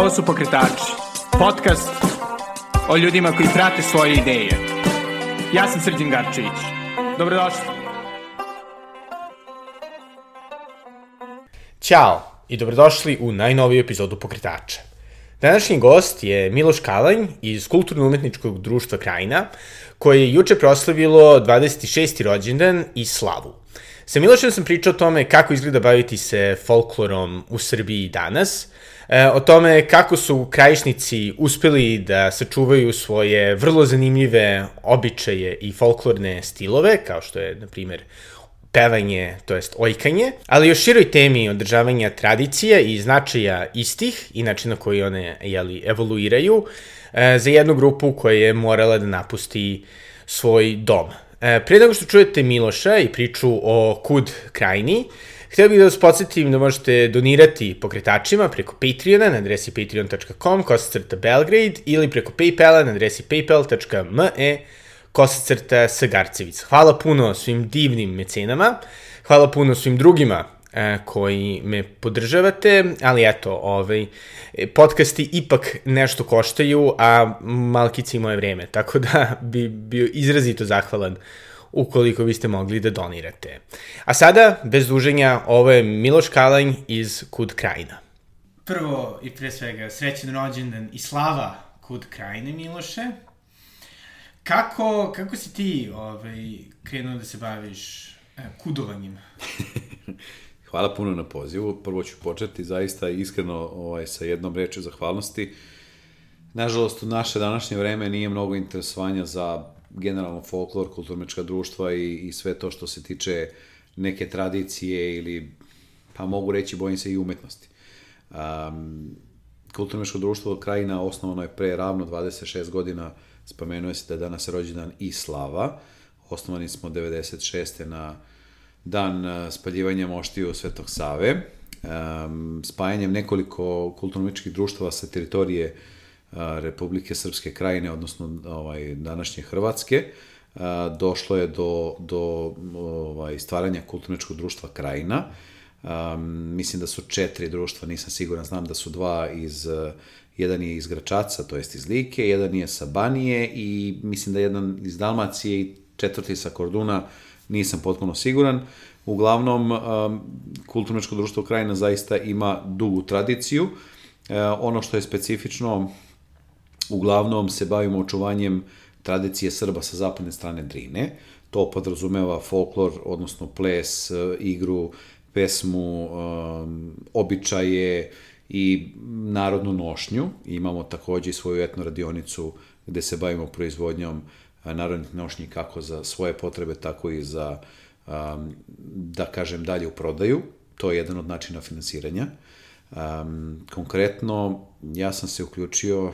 Ovo su Pokretači, podcast o ljudima koji prate svoje ideje. Ja sam Srđan Garčević. Dobrodošli. Ćao i dobrodošli u najnoviju epizodu Pokretača. Današnji gost je Miloš Kalanj iz Kulturno-umetničkog društva Krajina, koje je juče proslavilo 26. rođendan i slavu. Sa Milošem sam pričao o tome kako izgleda baviti se folklorom u Srbiji danas, o tome kako su krajišnici uspeli da sačuvaju svoje vrlo zanimljive običaje i folklorne stilove, kao što je, na primer, pevanje, to jest ojkanje, ali još široj temi održavanja tradicija i značaja istih i načina koji one jeli, evoluiraju e, za jednu grupu koja je morala da napusti svoj dom. E, pre nego što čujete Miloša i priču o Kud krajini, Htio bih da vas podsjetim da možete donirati pokretačima preko Patreona na adresi patreon.com kosacrta Belgrade ili preko Paypala na adresi paypal.me kosacrta Sagarcevic. Hvala puno svim divnim mecenama, hvala puno svim drugima e, koji me podržavate, ali eto, ovaj, podcasti ipak nešto koštaju, a malkice i moje vreme, tako da bi bio izrazito zahvalan ukoliko biste mogli da donirate. A sada, bez duženja, ovo je Miloš Kalanj iz Kud Krajina. Prvo i pre svega, srećen rođendan i slava Kud Krajine, Miloše. Kako, kako si ti ovaj, krenuo da se baviš e, kudovanjem? Hvala puno na pozivu. Prvo ću početi zaista iskreno ovaj, sa jednom rečju zahvalnosti. Nažalost, u naše današnje vreme nije mnogo interesovanja za generalno folklor, kulturmečka društva i, i sve to što se tiče neke tradicije ili, pa mogu reći, bojim se i umetnosti. Um, kulturmečko društvo Krajina osnovano je pre ravno 26 godina, spomenuje se da je danas rođendan i Slava. Osnovani smo 96. na dan spaljivanja moštiju Svetog Save. Um, spajanjem nekoliko kulturno-umetničkih društava sa teritorije uh, Republike Srpske krajine, odnosno ovaj, današnje Hrvatske, došlo je do, do ovaj, stvaranja kulturno društva krajina. Mislim da su četiri društva, nisam siguran, znam da su dva iz jedan je iz Gračaca, to jest iz Like, jedan je sa Banije i mislim da jedan iz Dalmacije i četvrti sa Korduna, nisam potpuno siguran. Uglavnom, um, kulturnečko društvo Krajina zaista ima dugu tradiciju. Ono što je specifično, uglavnom se bavimo očuvanjem tradicije Srba sa zapadne strane Drine. To podrazumeva folklor, odnosno ples, e, igru, pesmu, um, običaje i narodnu nošnju. Imamo takođe i svoju etno radionicu gde se bavimo proizvodnjom e, narodnih nošnji kako za svoje potrebe, tako i za da kažem, dalje u prodaju. To je jedan od načina finansiranja. Konkretno, ja sam se uključio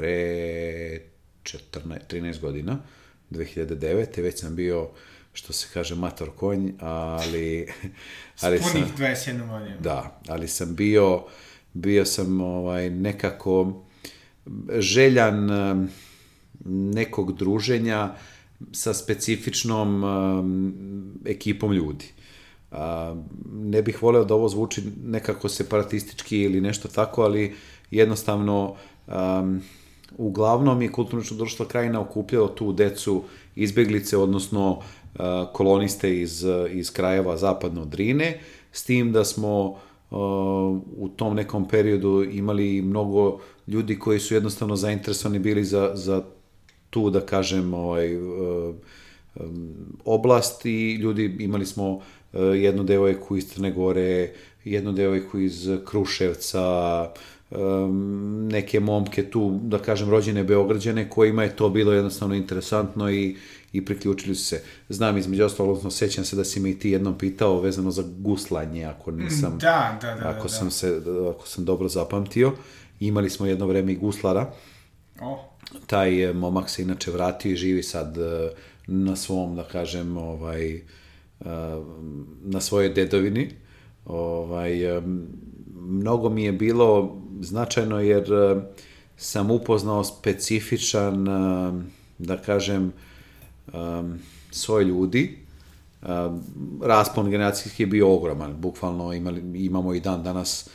pre 14, 13 godina, 2009. Već sam bio što se kaže mator konj, ali... ali Spunih sam, 21 godina. Da, ali sam bio, bio sam ovaj, nekako željan nekog druženja, sa specifičnom um, ekipom ljudi. Ne bih voleo da ovo zvuči nekako separatistički ili nešto tako, ali jednostavno um, uglavnom je kulturno društvo krajina okupljalo tu decu izbeglice, odnosno uh, koloniste iz, iz krajeva zapadno Drine, s tim da smo uh, u tom nekom periodu imali mnogo ljudi koji su jednostavno zainteresovani bili za, za tu, da kažem, ovaj, eh, oblast i ljudi, imali smo jednu devojku iz Crne Gore, jednu devojku iz Kruševca, neke momke tu, da kažem, rođene Beograđane, kojima je to bilo jednostavno interesantno i, i priključili su se. Znam, između ostalo, odnosno, sećam se da si me i ti jednom pitao vezano za guslanje, ako nisam... Da, da, da. Ako da, sam se, ako sam dobro zapamtio. Imali smo jedno vreme i guslara. Oh taj e, momak se inače vratio i živi sad e, na svom, da kažem, ovaj, e, na svojoj dedovini. Ovaj, mnogo mi je bilo značajno jer sam upoznao specifičan, da kažem, svoj ljudi. Raspon generacijski je bio ogroman. Bukvalno imali, imamo i dan danas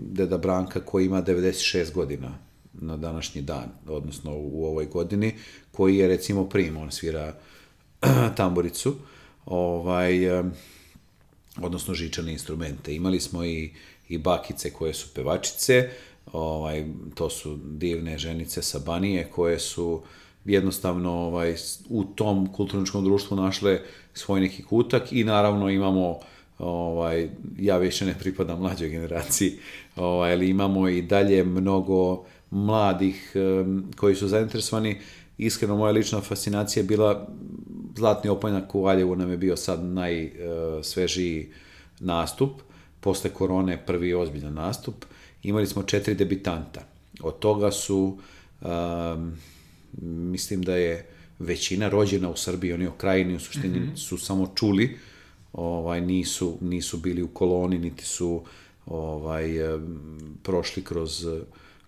deda Branka koji ima 96 godina na današnji dan, odnosno u ovoj godini, koji je recimo prim, on svira tamburicu, ovaj, odnosno žičane instrumente. Imali smo i, i bakice koje su pevačice, ovaj, to su divne ženice sa Banije koje su jednostavno ovaj, u tom kulturničkom društvu našle svoj neki kutak i naravno imamo ovaj, ja više ne pripadam mlađoj generaciji, ovaj, ali imamo i dalje mnogo mladih um, koji su zainteresovani. Iskreno, moja lična fascinacija je bila Zlatni opanjak u Valjevu nam je bio sad najsvežiji nastup. Posle korone prvi ozbiljan nastup. Imali smo četiri debitanta. Od toga su, um, mislim da je većina rođena u Srbiji, oni o krajini u suštini mm -hmm. su samo čuli, ovaj, nisu, nisu bili u koloni, niti su ovaj, prošli kroz,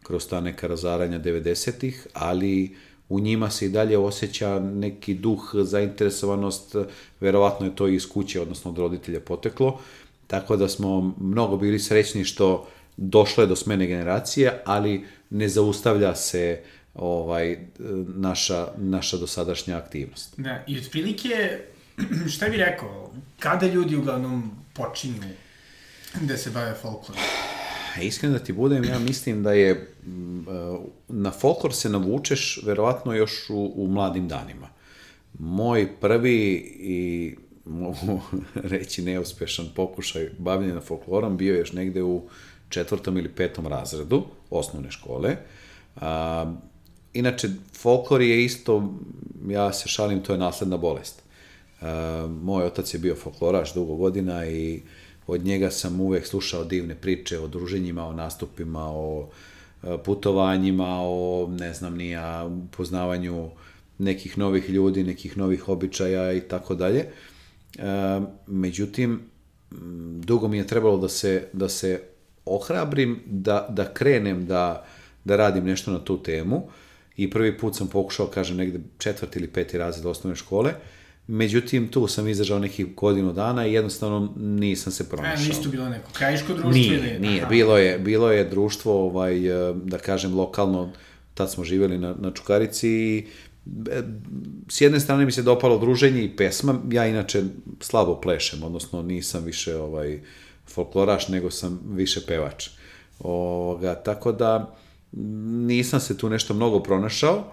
kroz ta neka razaranja 90-ih, ali u njima se i dalje osjeća neki duh, zainteresovanost, verovatno je to iz kuće, odnosno od roditelja poteklo, tako da smo mnogo bili srećni što došlo je do smene generacije, ali ne zaustavlja se ovaj naša, naša dosadašnja aktivnost. Da, i otprilike, šta bi rekao, kada ljudi uglavnom počinju da se bave folklorom? Iskreno da ti budem, ja mislim da je na folklor se navučeš verovatno još u, u mladim danima. Moj prvi i mogu reći neuspešan pokušaj bavljenja folklorom bio još negde u četvrtom ili petom razredu osnovne škole. A, inače, folklor je isto, ja se šalim, to je nasledna bolest. A, moj otac je bio folkloraš dugo godina i od njega sam uvek slušao divne priče o druženjima, o nastupima, o putovanjima, o, ne znam, nija, poznavanju nekih novih ljudi, nekih novih običaja i tako dalje. Međutim, dugo mi je trebalo da se, da se ohrabrim, da, da krenem da, da radim nešto na tu temu i prvi put sam pokušao, kažem, negde četvrti ili peti razred osnovne škole, Međutim, tu sam izdržao nekih godinu dana i jednostavno nisam se pronašao. A, nisu bilo neko krajiško društvo? Nije, ili? nije. Bilo je, bilo je društvo, ovaj, da kažem, lokalno, tad smo živjeli na, na Čukarici i e, s jedne strane mi se dopalo druženje i pesma, ja inače slabo plešem, odnosno nisam više ovaj folkloraš, nego sam više pevač. Ovoga, tako da nisam se tu nešto mnogo pronašao.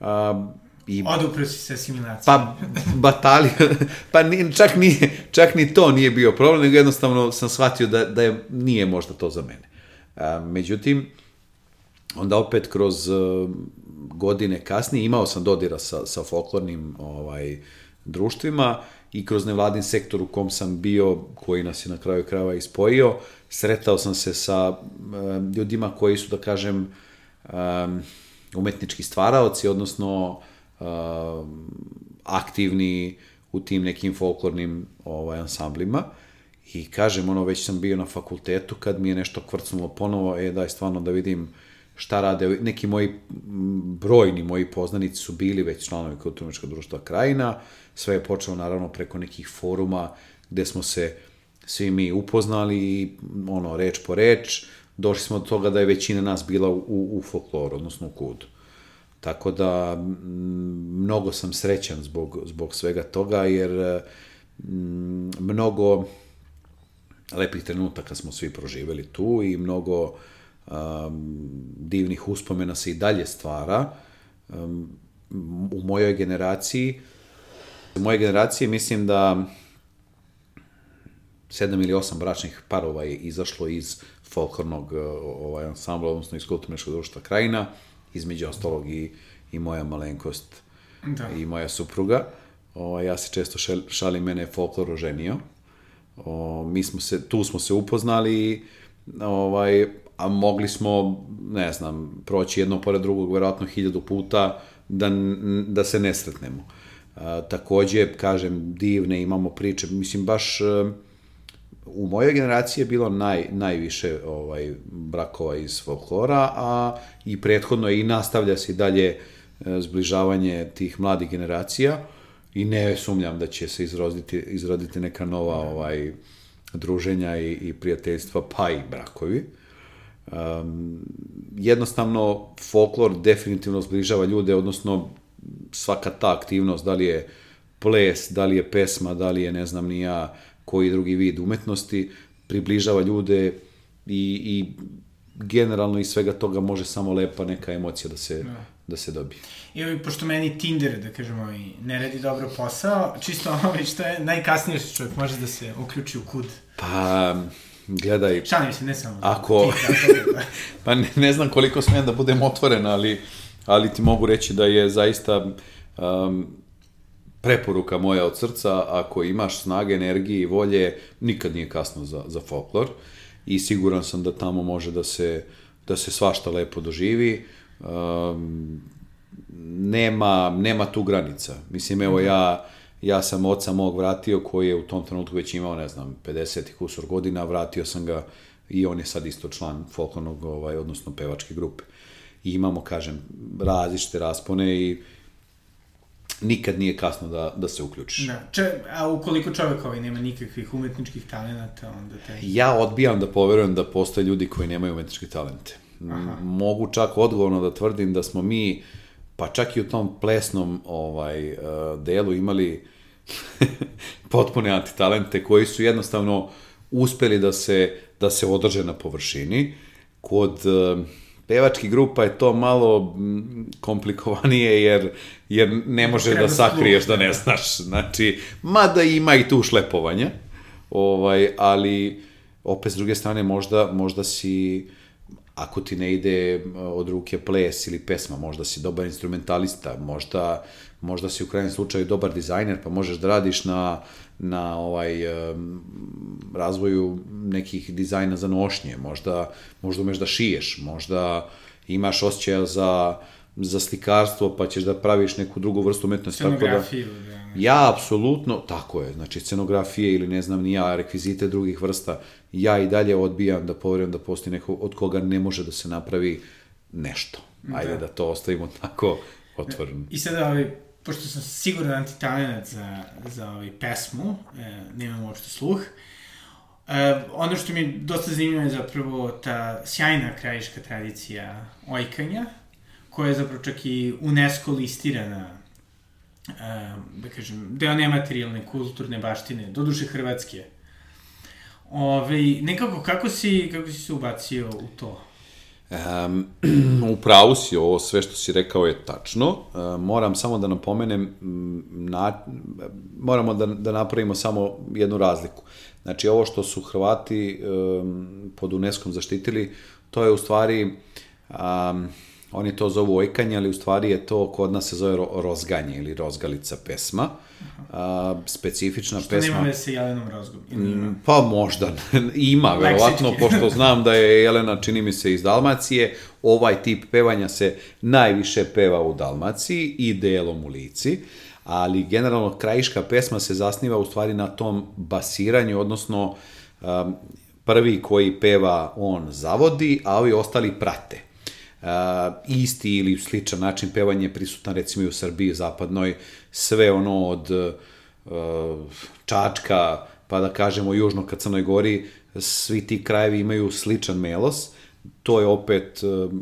A, I, Odupro si se asimilacijom. Pa, batalija, pa ni, čak, ni, čak ni to nije bio problem, nego jednostavno sam shvatio da, da je, nije možda to za mene. A, međutim, onda opet kroz godine kasnije imao sam dodira sa, sa folklornim ovaj, društvima i kroz nevladin sektor u kom sam bio, koji nas je na kraju krava ispojio, sretao sam se sa um, ljudima koji su, da kažem, um, umetnički stvaraoci, odnosno uh, aktivni u tim nekim folklornim ovaj, ansamblima. I kažem, ono, već sam bio na fakultetu kad mi je nešto kvrcnulo ponovo, e, daj stvarno da vidim šta rade. Neki moji, brojni moji poznanici su bili već članovi kulturničkog društva Krajina. Sve je počelo, naravno, preko nekih foruma gde smo se svi mi upoznali i, ono, reč po reč, došli smo do toga da je većina nas bila u, u folkloru, odnosno u kudu. Tako da mnogo sam srećan zbog, zbog svega toga, jer mnogo lepih trenutaka smo svi proživeli tu i mnogo um, divnih uspomena se i dalje stvara. U mojoj generaciji, u mojoj generaciji mislim da sedam ili osam bračnih parova je izašlo iz folklornog ovaj, ansambla, odnosno iz kulturničkog društva Krajina, između ostalog i, i moja malenkost da. i moja supruga. O, ja se često šalim, mene je folklor oženio. O, mi smo se, tu smo se upoznali, ovaj, a mogli smo, ne znam, proći jedno pored drugog, verovatno hiljadu puta, da, da se ne sretnemo. A, takođe, kažem, divne imamo priče, mislim, baš u mojoj generaciji je bilo naj, najviše ovaj brakova iz folklora, a i prethodno i nastavlja se i dalje e, zbližavanje tih mladih generacija i ne sumnjam da će se izroditi, izroditi neka nova ovaj druženja i, i prijateljstva, pa i brakovi. Um, jednostavno, folklor definitivno zbližava ljude, odnosno svaka ta aktivnost, da li je ples, da li je pesma, da li je ne znam ni ja koji drugi vid umetnosti, približava ljude i, i generalno iz svega toga može samo lepa neka emocija da se, da. da se dobije. I ovaj, pošto meni Tinder, da kažemo, ovaj, ne radi dobro posao, čisto ovaj, što je najkasnije što čovjek može da se uključi u kud? Pa, gledaj... Šalim se, ne samo. Ako... pa ne, ne znam koliko smijem da budem otvoren, ali, ali ti mogu reći da je zaista um, preporuka moja od srca, ako imaš snage, energije i volje, nikad nije kasno za, za folklor i siguran sam da tamo može da se, da se svašta lepo doživi. Um, nema, nema tu granica. Mislim, evo ja, ja sam oca mog vratio koji je u tom trenutku već imao, ne znam, 50 i kusur godina, vratio sam ga i on je sad isto član folklornog, ovaj, odnosno pevačke grupe. I imamo, kažem, različite raspone i nikad nije kasno da, da se uključiš. Da. Če, a ukoliko čovek ovaj nema nikakvih umetničkih talenata, onda te... Ja odbijam da poverujem da postoje ljudi koji nemaju umetničke talente. Aha. Mogu čak odgovorno da tvrdim da smo mi, pa čak i u tom plesnom ovaj, uh, delu imali potpune antitalente koji su jednostavno uspeli da se, da se održe na površini. Kod uh, pevačkih grupa je to malo komplikovanije jer, jer ne može da sakriješ da ne znaš. Znači, mada ima i tu šlepovanja, ovaj, ali opet s druge strane možda, možda si ako ti ne ide od ruke ples ili pesma, možda si dobar instrumentalista, možda, možda si u krajnjem slučaju dobar dizajner, pa možeš da radiš na, na ovaj razvoju nekih dizajna za nošnje, možda, možda umeš da šiješ, možda imaš osjećaja za, za slikarstvo, pa ćeš da praviš neku drugu vrstu umetnosti. Tako da, da, ja, apsolutno, tako je, znači scenografije ili ne znam ni ja, rekvizite drugih vrsta, ja i dalje odbijam da poverujem da postoji neko od koga ne može da se napravi nešto. Ajde da, da to ostavimo tako otvoreno. I sada, ovaj, pošto sam siguran antitalenat za, za ovaj pesmu, e, nemam uopšte sluh, e, ono što mi je dosta zanimljivo je zapravo ta sjajna krajiška tradicija ojkanja, koja je zapravo čak i UNESCO listirana e, da kažem, deo nematerijalne kulturne baštine, doduše Hrvatske. Ove, nekako, kako si, kako si se ubacio u to? Um, u pravu si, ovo sve što si rekao je tačno. Moram samo da napomenem, na, moramo da, da napravimo samo jednu razliku. Znači, ovo što su Hrvati um, pod UNESCO zaštitili, to je u stvari um, Oni to zovu ojkanje, ali u stvari je to, kod nas se zove rozganje ili rozgalica pesma. A, specifična Što pesma... Što nema veze sa Jelenom Rozgom? Mm, pa možda. Ima, verovatno, pošto znam da je Jelena, čini mi se, iz Dalmacije. Ovaj tip pevanja se najviše peva u Dalmaciji i delom u Lici ali generalno krajiška pesma se zasniva u stvari na tom basiranju, odnosno um, prvi koji peva on zavodi, a ovi ostali prate. Uh, isti ili sličan način pevanja je prisutan recimo i u Srbiji zapadnoj, sve ono od uh, Čačka, pa da kažemo južno ka Crnoj Gori, svi ti krajevi imaju sličan melos, to je opet uh,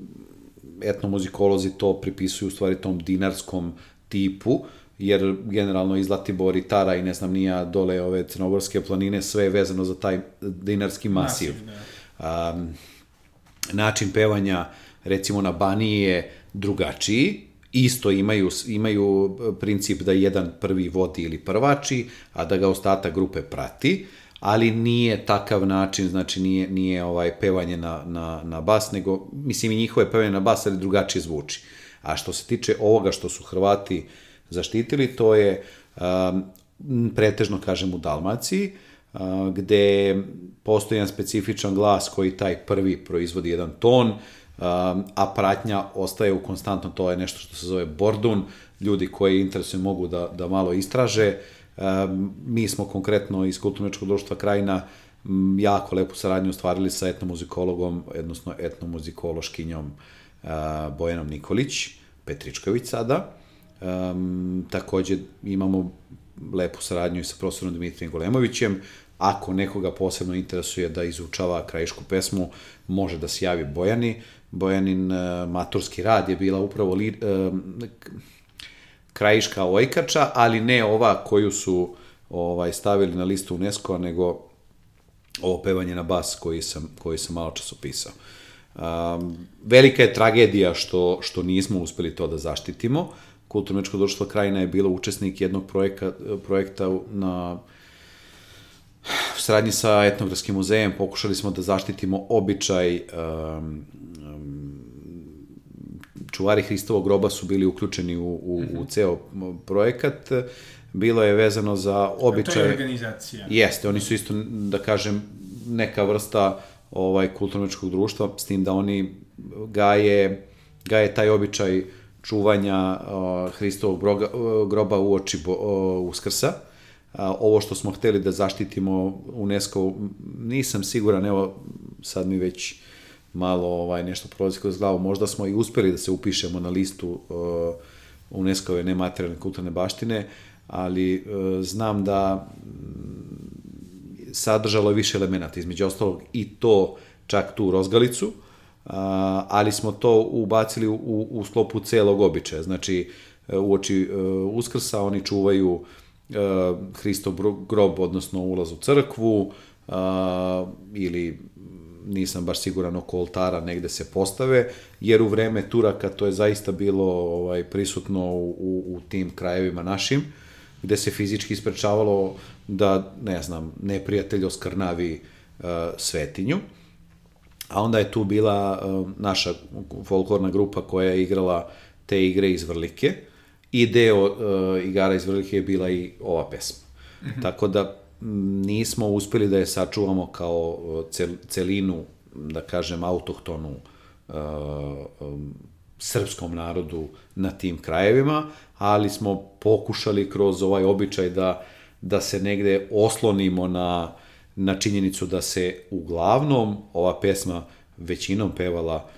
etnomuzikolozi to pripisuju u stvari tom dinarskom tipu, jer generalno i Zlatibor i Tara i ne znam nija dole ove crnogorske planine, sve je vezano za taj dinarski masiv. masiv da. um, način pevanja uh, recimo na Baniji je drugačiji, isto imaju, imaju princip da jedan prvi vodi ili prvači, a da ga ostatak grupe prati, ali nije takav način, znači nije, nije ovaj pevanje na, na, na bas, nego, mislim i njihove pevanje na bas, ali drugačije zvuči. A što se tiče ovoga što su Hrvati zaštitili, to je um, pretežno, kažem, u Dalmaciji, uh, gde postoji jedan specifičan glas koji taj prvi proizvodi jedan ton, Um, a pratnja ostaje u konstantno, to je nešto što se zove bordun, ljudi koji interesuju mogu da, da malo istraže. Um, mi smo konkretno iz Kulturnečkog društva Krajina jako lepu saradnju ostvarili sa etnomuzikologom, odnosno etnomuzikološkinjom uh, Bojanom Nikolić, Petričković sada. Um, takođe imamo lepu saradnju i sa profesorom Dimitrijem Golemovićem, ako nekoga posebno interesuje da izučava krajišku pesmu, može da se javi Bojani. Bojanin uh, maturski rad je bila upravo li, uh, krajiška ojkača, ali ne ova koju su ovaj stavili na listu UNESCO, nego ovo pevanje na bas koji sam, koji sam malo čas opisao. Um, velika je tragedija što, što nismo uspeli to da zaštitimo. Kulturno-mečko društvo Krajina je bilo učesnik jednog projekta, projekta na u saradnji sa etnografskim muzejem pokušali smo da zaštitimo običaj um, čuvari Hristovog groba su bili uključeni u, u, u ceo projekat. Bilo je vezano za običaj... To je organizacija. Jeste, oni su isto, da kažem, neka vrsta ovaj kulturničkog društva, s tim da oni gaje, gaje taj običaj čuvanja uh, Hristovog broga, uh, groba u oči bo, uh, Uskrsa. Uh, ovo što smo hteli da zaštitimo UNESCO, nisam siguran, evo sad mi već malo ovaj nešto prolazi kroz glavu, možda smo i uspeli da se upišemo na listu uh, UNESCO-ve nematerijalne kulturne baštine, ali uh, znam da sadržalo više elemenata, između ostalog i to čak tu rozgalicu, a, ali smo to ubacili u, u sklopu celog običaja. Znači, e, u oči uh, Uskrsa oni čuvaju uh, Hristov grob, odnosno ulaz u crkvu, uh, ili nisam baš siguran oko oltara negde se postave, jer u vreme Turaka to je zaista bilo ovaj prisutno u, u, u tim krajevima našim, gde se fizički isprečavalo da, ne znam, neprijatelj oskrnavi uh, svetinju. A onda je tu bila uh, naša folklorna grupa koja je igrala te igre iz Vrlike i deo uh, igara iz Vrlike je bila i ova pesma. Mm -hmm. Tako da nismo uspeli da je sačuvamo kao cel, celinu, da kažem, autohtonu uh, um, srpskom narodu na tim krajevima, ali smo pokušali kroz ovaj običaj da uh, da se negde oslonimo na, na činjenicu da se uglavnom ova pesma većinom pevala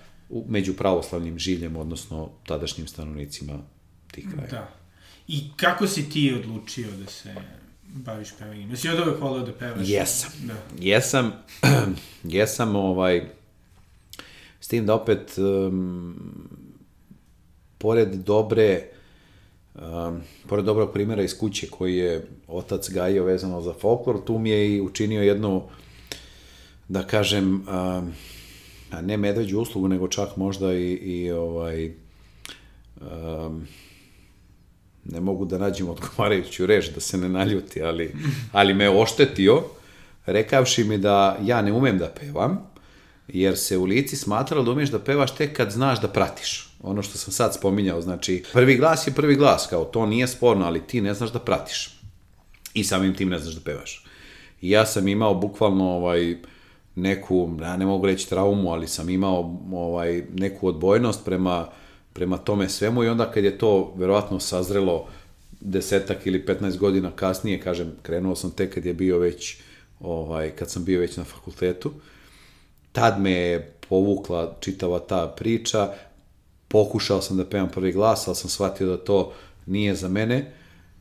među pravoslavnim žiljem, odnosno tadašnjim stanovnicima tih kraja. Da. I kako si ti odlučio da se baviš pevanjem? Jesi od uvek volio da pevaš? Jesam. Da. Jesam, jesam ovaj, s tim da opet, um, pored dobre Um, pored dobrog primjera iz kuće koji je otac gajio vezano za folklor, tu mi je i učinio jednu, da kažem, um, a ne medveđu uslugu, nego čak možda i, i ovaj, um, ne mogu da nađem odgovarajuću reč, da se ne naljuti, ali, ali me oštetio, rekavši mi da ja ne umem da pevam, jer se u lici smatralo da umeš da pevaš tek kad znaš da pratiš ono što sam sad spominjao, znači prvi glas je prvi glas, kao to nije sporno, ali ti ne znaš da pratiš. I samim tim ne znaš da pevaš. I ja sam imao bukvalno ovaj, neku, ja ne mogu reći traumu, ali sam imao ovaj, neku odbojnost prema, prema tome svemu i onda kad je to verovatno sazrelo desetak ili 15 godina kasnije, kažem, krenuo sam tek kad je bio već, ovaj, kad sam bio već na fakultetu, tad me je povukla čitava ta priča, pokušao sam da pevam prvi glas, ali sam shvatio da to nije za mene,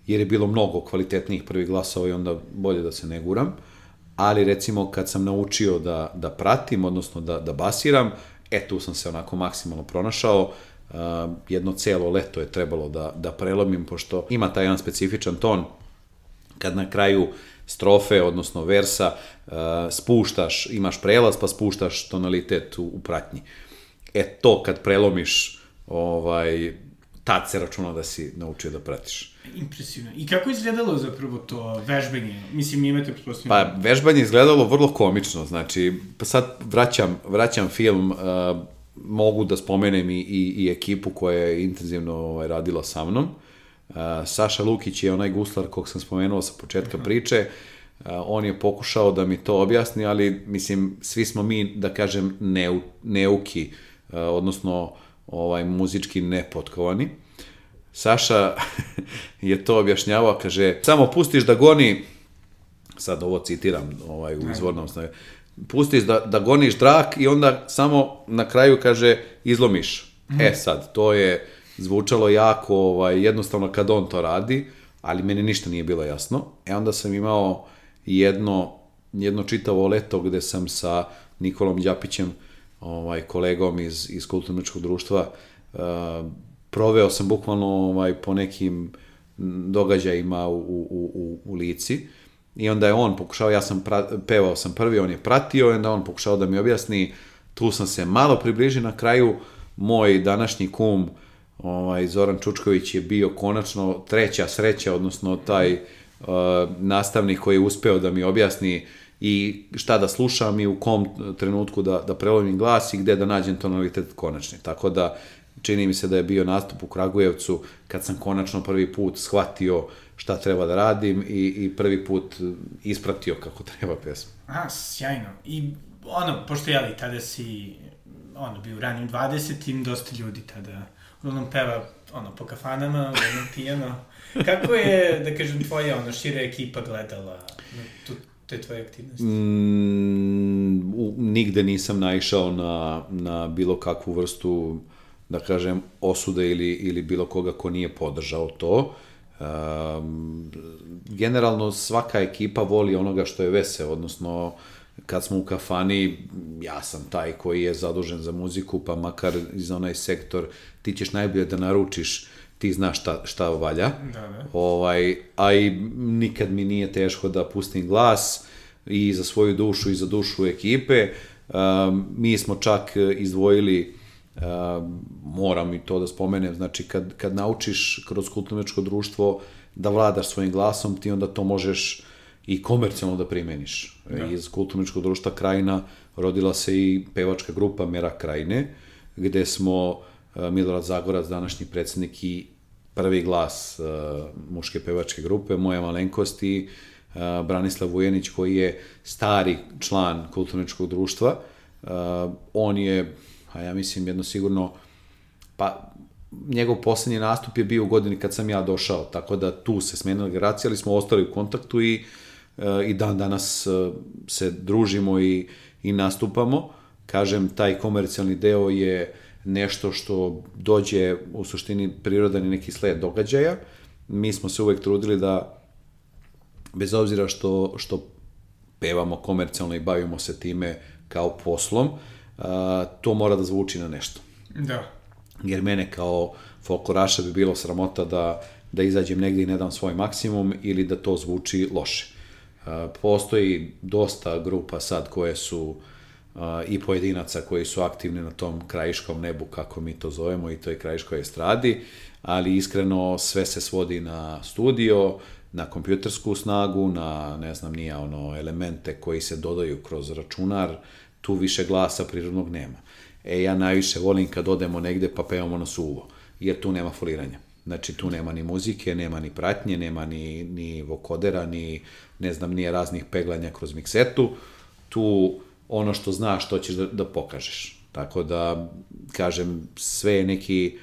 jer je bilo mnogo kvalitetnijih prvih glasova i onda bolje da se ne guram. Ali recimo kad sam naučio da, da pratim, odnosno da, da basiram, e tu sam se onako maksimalno pronašao, jedno celo leto je trebalo da, da prelomim, pošto ima taj jedan specifičan ton, kad na kraju strofe, odnosno versa, uh, spuštaš, imaš prelaz, pa spuštaš tonalitet u, u pratnji. E to kad prelomiš ovaj, tad se računa da si naučio da pratiš. Impresivno. I kako je izgledalo zapravo to vežbanje? Mislim, imate pretpostavljeno... Pa, vežbanje je izgledalo vrlo komično, znači, pa sad vraćam, vraćam film, uh, mogu da spomenem i, i, i ekipu koja je intenzivno ovaj, radila sa mnom. Uh, Saša Lukić je onaj guslar kog sam spomenuo sa početka -huh. priče, uh, on je pokušao da mi to objasni, ali, mislim, svi smo mi, da kažem, neu, neuki, uh, odnosno ovaj, muzički nepotkovani. Saša je to objašnjavao, kaže, samo pustiš da goni, sad ovo citiram ovaj, u izvornom snagu, pustiš da, da goniš drak i onda samo na kraju, kaže, izlomiš. Mm. E sad, to je zvučalo jako ovaj, jednostavno kad on to radi, ali meni ništa nije bilo jasno. E onda sam imao jedno jedno čitavo leto gde sam sa Nikolom Đapićem, ovaj, kolegom iz, iz kulturničkog društva, uh, proveo sam bukvalno ovaj, po nekim događajima u, u, u, u lici i onda je on pokušao, ja sam pra, pevao sam prvi, on je pratio i onda on pokušao da mi objasni, tu sam se malo približio na kraju, moj današnji kum ovaj, Zoran Čučković je bio konačno treća sreća, odnosno taj uh, nastavnik koji je uspeo da mi objasni i šta da slušam i u kom trenutku da, da prelomim glas i gde da nađem tonalitet konačni. Tako da čini mi se da je bio nastup u Kragujevcu kad sam konačno prvi put shvatio šta treba da radim i, i prvi put ispratio kako treba pesma. A, sjajno. I ono, pošto jeli, tada si ono, bio u ranim 20-im, dosta ljudi tada uglavnom peva ono, po kafanama, uglavnom pijano. Kako je, da kažem, tvoja ono, šira ekipa gledala tu, te tvoje aktivnosti? Mm, u, nigde nisam naišao na, na bilo kakvu vrstu da kažem, osude ili, ili bilo koga ko nije podržao to. Um, generalno svaka ekipa voli onoga što je vese, odnosno kad smo u kafani, ja sam taj koji je zadužen za muziku, pa makar iz onaj sektor, ti ćeš najbolje da naručiš, ti znaš šta, šta valja. Da, da. Ovaj, a i nikad mi nije teško da pustim glas i za svoju dušu i za dušu ekipe. Um, mi smo čak izdvojili Uh, moram i to da spomenem, znači kad, kad naučiš kroz kulturničko društvo da vladaš svojim glasom, ti onda to možeš i komercijalno da primeniš. Da. Iz kulturničkog društva Krajina rodila se i pevačka grupa Mera Krajine, gde smo uh, Milorad Zagorac, današnji predsednik i prvi glas uh, muške pevačke grupe, moja malenkost i uh, Branislav Vujenić koji je stari član kulturničkog društva. Uh, on je a ja mislim jedno sigurno, pa njegov poslednji nastup je bio u godini kad sam ja došao, tako da tu se smenila generacija, ali smo ostali u kontaktu i, e, i dan danas e, se družimo i, i nastupamo. Kažem, taj komercijalni deo je nešto što dođe u suštini prirodan i neki sled događaja. Mi smo se uvek trudili da, bez obzira što, što pevamo komercijalno i bavimo se time kao poslom, uh, to mora da zvuči na nešto. Da. Jer mene kao folkloraša bi bilo sramota da, da izađem negde i ne dam svoj maksimum ili da to zvuči loše. Postoji dosta grupa sad koje su i pojedinaca koji su aktivni na tom krajiškom nebu, kako mi to zovemo, i to je krajiškoj estradi, ali iskreno sve se svodi na studio, na kompjutersku snagu, na, ne znam, nije ono, elemente koji se dodaju kroz računar, tu više glasa prirodnog nema. E, ja najviše volim kad odemo negde pa pevamo na suvo, jer tu nema foliranja. Znači, tu nema ni muzike, nema ni pratnje, nema ni, ni vokodera, ni, ne znam, nije raznih peglanja kroz miksetu. Tu ono što znaš, to ćeš da, da pokažeš. Tako da, kažem, sve je neki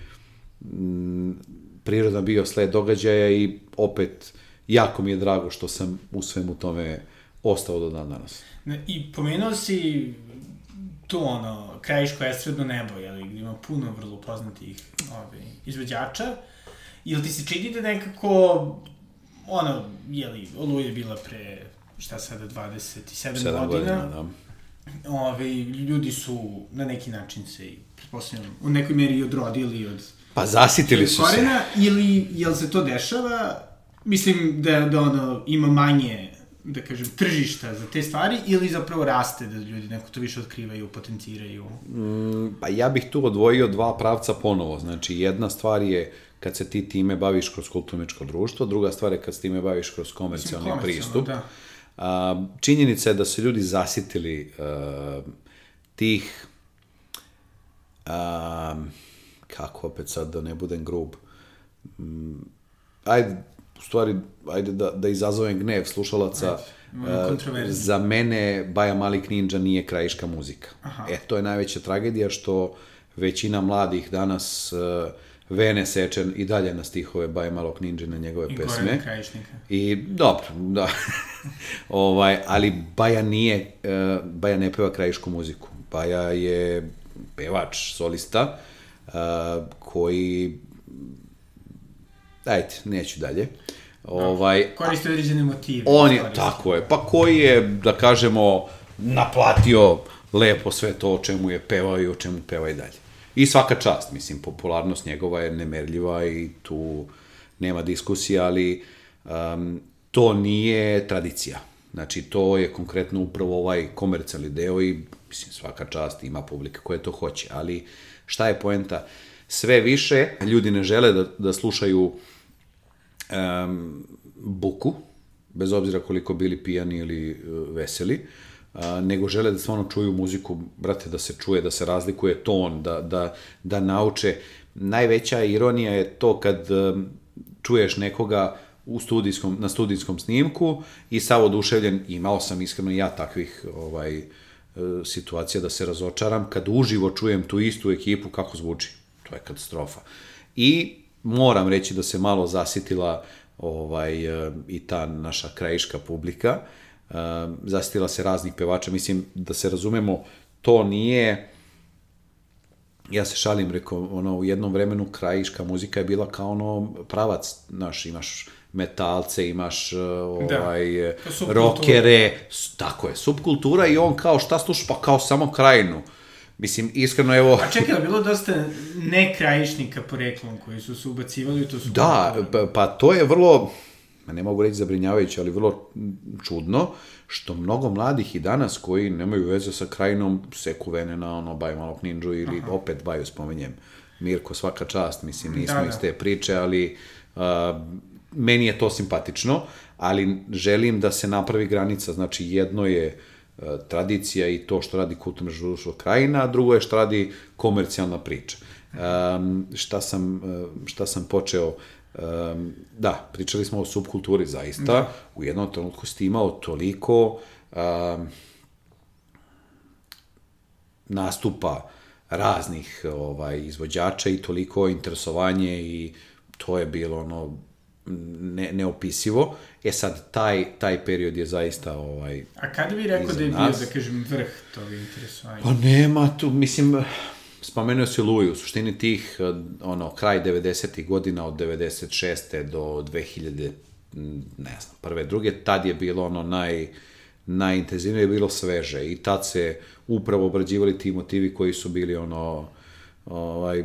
m, prirodan bio sled događaja i opet jako mi je drago što sam u svemu tome ostao do dan danas. I pomenuo si tu ono, krajiško estradno nebo, jel, gde ima puno vrlo poznatih ovaj, izvođača, ili ti se čini da nekako, ono, jeli, Oluja je bila pre, šta sada, 27 godina, godina da. Ove, ovaj, ljudi su na neki način se i, pretpostavljam, u nekoj meri odrodili od... Pa zasitili su korena, se. Ili, jel se to dešava? Mislim da, da ono, ima manje da kažem, tržišta za te stvari ili zapravo raste da ljudi neko to više otkrivaju, potenciraju? Mm, pa ja bih tu odvojio dva pravca ponovo. Znači, jedna stvar je kad se ti time baviš kroz kulturničko društvo, druga stvar je kad se time baviš kroz komercijalni pristup. Da. A, činjenica je da su ljudi zasitili a, tih a, kako opet sad da ne budem grub ajde u stvari, ajde da, da izazovem gnev slušalaca, uh, za mene Baja Malik Ninja nije krajiška muzika. Aha. E, to je najveća tragedija što većina mladih danas uh, Vene seče i dalje na stihove Baja Malog Ninja na njegove I pesme. I I dobro, da. ovaj, ali Baja nije, uh, Baja ne peva krajišku muziku. Baja je pevač, solista, uh, koji ajde, neću dalje. Ovaj, Koriste određene motive. on je, tako je, pa koji je, da kažemo, naplatio lepo sve to o čemu je pevao i o čemu peva i dalje. I svaka čast, mislim, popularnost njegova je nemerljiva i tu nema diskusija, ali um, to nije tradicija. Znači, to je konkretno upravo ovaj komercijalni deo i, mislim, svaka čast ima publika koja to hoće. Ali, šta je poenta? Sve više ljudi ne žele da, da slušaju um, buku, bez obzira koliko bili pijani ili uh, veseli, a, nego žele da stvarno čuju muziku, brate, da se čuje, da se razlikuje ton, da, da, da nauče. Najveća ironija je to kad um, čuješ nekoga u studijskom, na studijskom snimku i sav oduševljen, imao sam iskreno ja takvih ovaj, e, situacija da se razočaram, kad uživo čujem tu istu ekipu kako zvuči. To je katastrofa. I moram reći da se malo zasitila ovaj, e, i ta naša krajiška publika. E, Zasitila se raznih pevača. Mislim, da se razumemo, to nije ja se šalim, rekao, ono, u jednom vremenu krajiška muzika je bila kao ono pravac, znaš, imaš metalce, imaš uh, ovaj, kao subkultura. rokere, tako je, subkultura i on kao šta sluša, pa kao samo krajinu. Mislim, iskreno, evo... A čekaj, je bilo dosta nekrajišnika poreklom koji su se ubacivali to su Da, pa, pa to je vrlo, ne mogu reći zabrinjavajuće, ali vrlo čudno, što mnogo mladih i danas koji nemaju veze sa krajinom seku vene na ono Baju malog ninđu ili Aha. opet Baju spomenjem. Mirko, svaka čast, mislim, nismo Da, da, da. iz te priče, ali uh, meni je to simpatično, ali želim da se napravi granica, znači jedno je uh, tradicija i to što radi kulturno društvo krajina, a drugo je što radi komercijalna priča. Um, šta, sam, šta sam počeo Um, da, pričali smo o subkulturi zaista. Da. U jednom trenutku si ti imao toliko um, nastupa raznih ovaj izvođača i toliko interesovanje i to je bilo ono ne, neopisivo. E sad, taj, taj period je zaista ovaj, A kada bi rekao da je bio, nas. da kažem, vrh tog interesovanja? Pa nema tu, mislim, spomenuo si Luju, u suštini tih, ono, kraj 90. godina od 96. do 2000, m, ne znam, prve, druge, tad je bilo ono naj, najintenzivnije je bilo sveže i tad se upravo obrađivali ti motivi koji su bili ono, ovaj,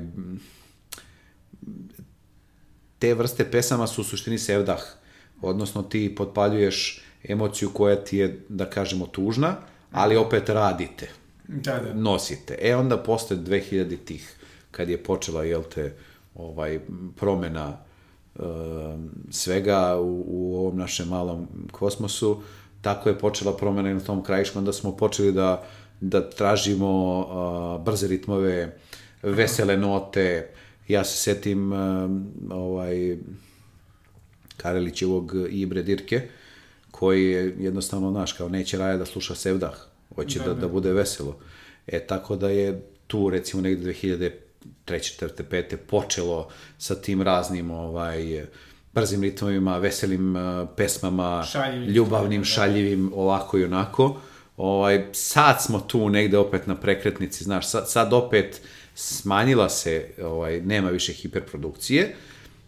te vrste pesama su u suštini sevdah, odnosno ti potpaljuješ emociju koja ti je, da kažemo, tužna, ali opet radite Da, da. nosite. E onda posle 2000 tih, kad je počela, jel te, ovaj, promena e, svega u, u ovom našem malom kosmosu, tako je počela promena i na tom krajišku, onda smo počeli da, da tražimo uh, brze ritmove, vesele note, ja se setim uh, ovaj, Karelićevog Ibre Dirke, koji je jednostavno, znaš, kao neće Raja da sluša Sevdah, hoće da, da, da bude veselo. E, tako da je tu, recimo, negde 2003. 4. 5. počelo sa tim raznim, ovaj, brzim ritmovima, veselim uh, pesmama, Šaljivim ljubavnim, da. šaljivim, ovako i onako. Ovaj, sad smo tu negde opet na prekretnici, znaš, sad, sad opet smanjila se, ovaj, nema više hiperprodukcije,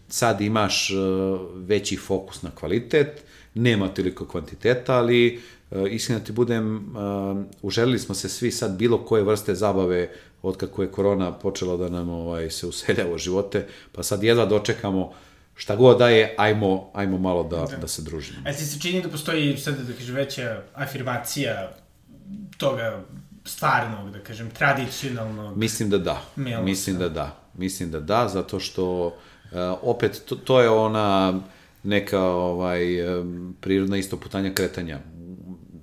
sad imaš uh, veći fokus na kvalitet, nema toliko kvantiteta, ali uh, iskreno ti budem, uh, uželili smo se svi sad bilo koje vrste zabave od kako je korona počela da nam ovaj, se useljava u živote, pa sad jedva dočekamo šta god da je, ajmo, ajmo malo da, da. da se družimo. A ti se čini da postoji sada, da kažem, veća afirmacija toga stvarnog, da kažem, tradicionalnog? Mislim da da. Milosa. Mislim da da. Mislim da da, zato što uh, opet to, to je ona neka ovaj um, prirodna istoputanja kretanja.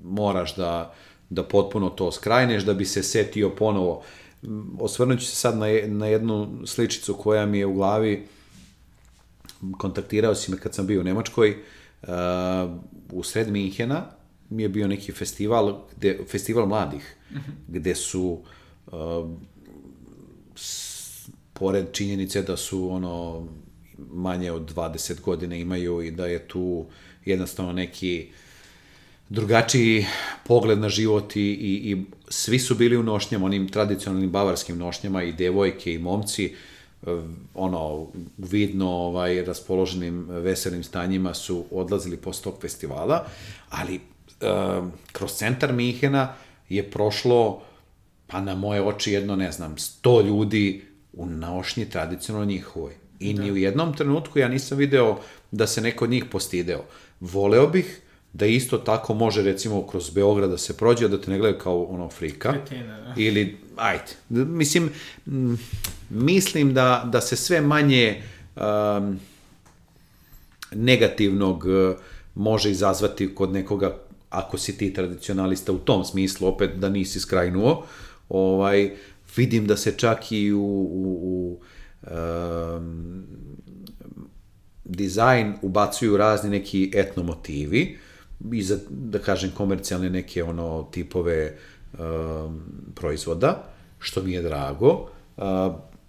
Moraš da da potpuno to skrajneš da bi se setio ponovo. M, Osvrnut ću se sad na, na jednu sličicu koja mi je u glavi kontaktirao si me kad sam bio u Nemačkoj, uh, u sred Minhena mi je bio neki festival, gde, festival mladih, gde su uh, s, pored činjenice da su ono manje od 20 godina imaju i da je tu jednostavno neki drugačiji pogled na život i, i, i svi su bili u nošnjama, onim tradicionalnim bavarskim nošnjama i devojke i momci, ono, vidno ovaj, raspoloženim veselnim stanjima su odlazili posle tog festivala, ali uh, kroz centar Mihena je prošlo, pa na moje oči jedno, ne znam, sto ljudi u naošnji tradicionalno njihovoj. I da. ni u jednom trenutku ja nisam video da se neko od njih postideo. Voleo bih da isto tako može recimo kroz Beograd da se prođe, da te ne gledaju kao ono frika. Kretina, da. Ili, ajde, mislim, mislim da, da se sve manje um, negativnog uh, može izazvati kod nekoga ako si ti tradicionalista u tom smislu, opet da nisi skrajnuo, ovaj, vidim da se čak i u, u, u um, dizajn ubacuju razni neki etnomotivi i za, da kažem, komercijalne neke ono tipove um, proizvoda, što mi je drago. Uh,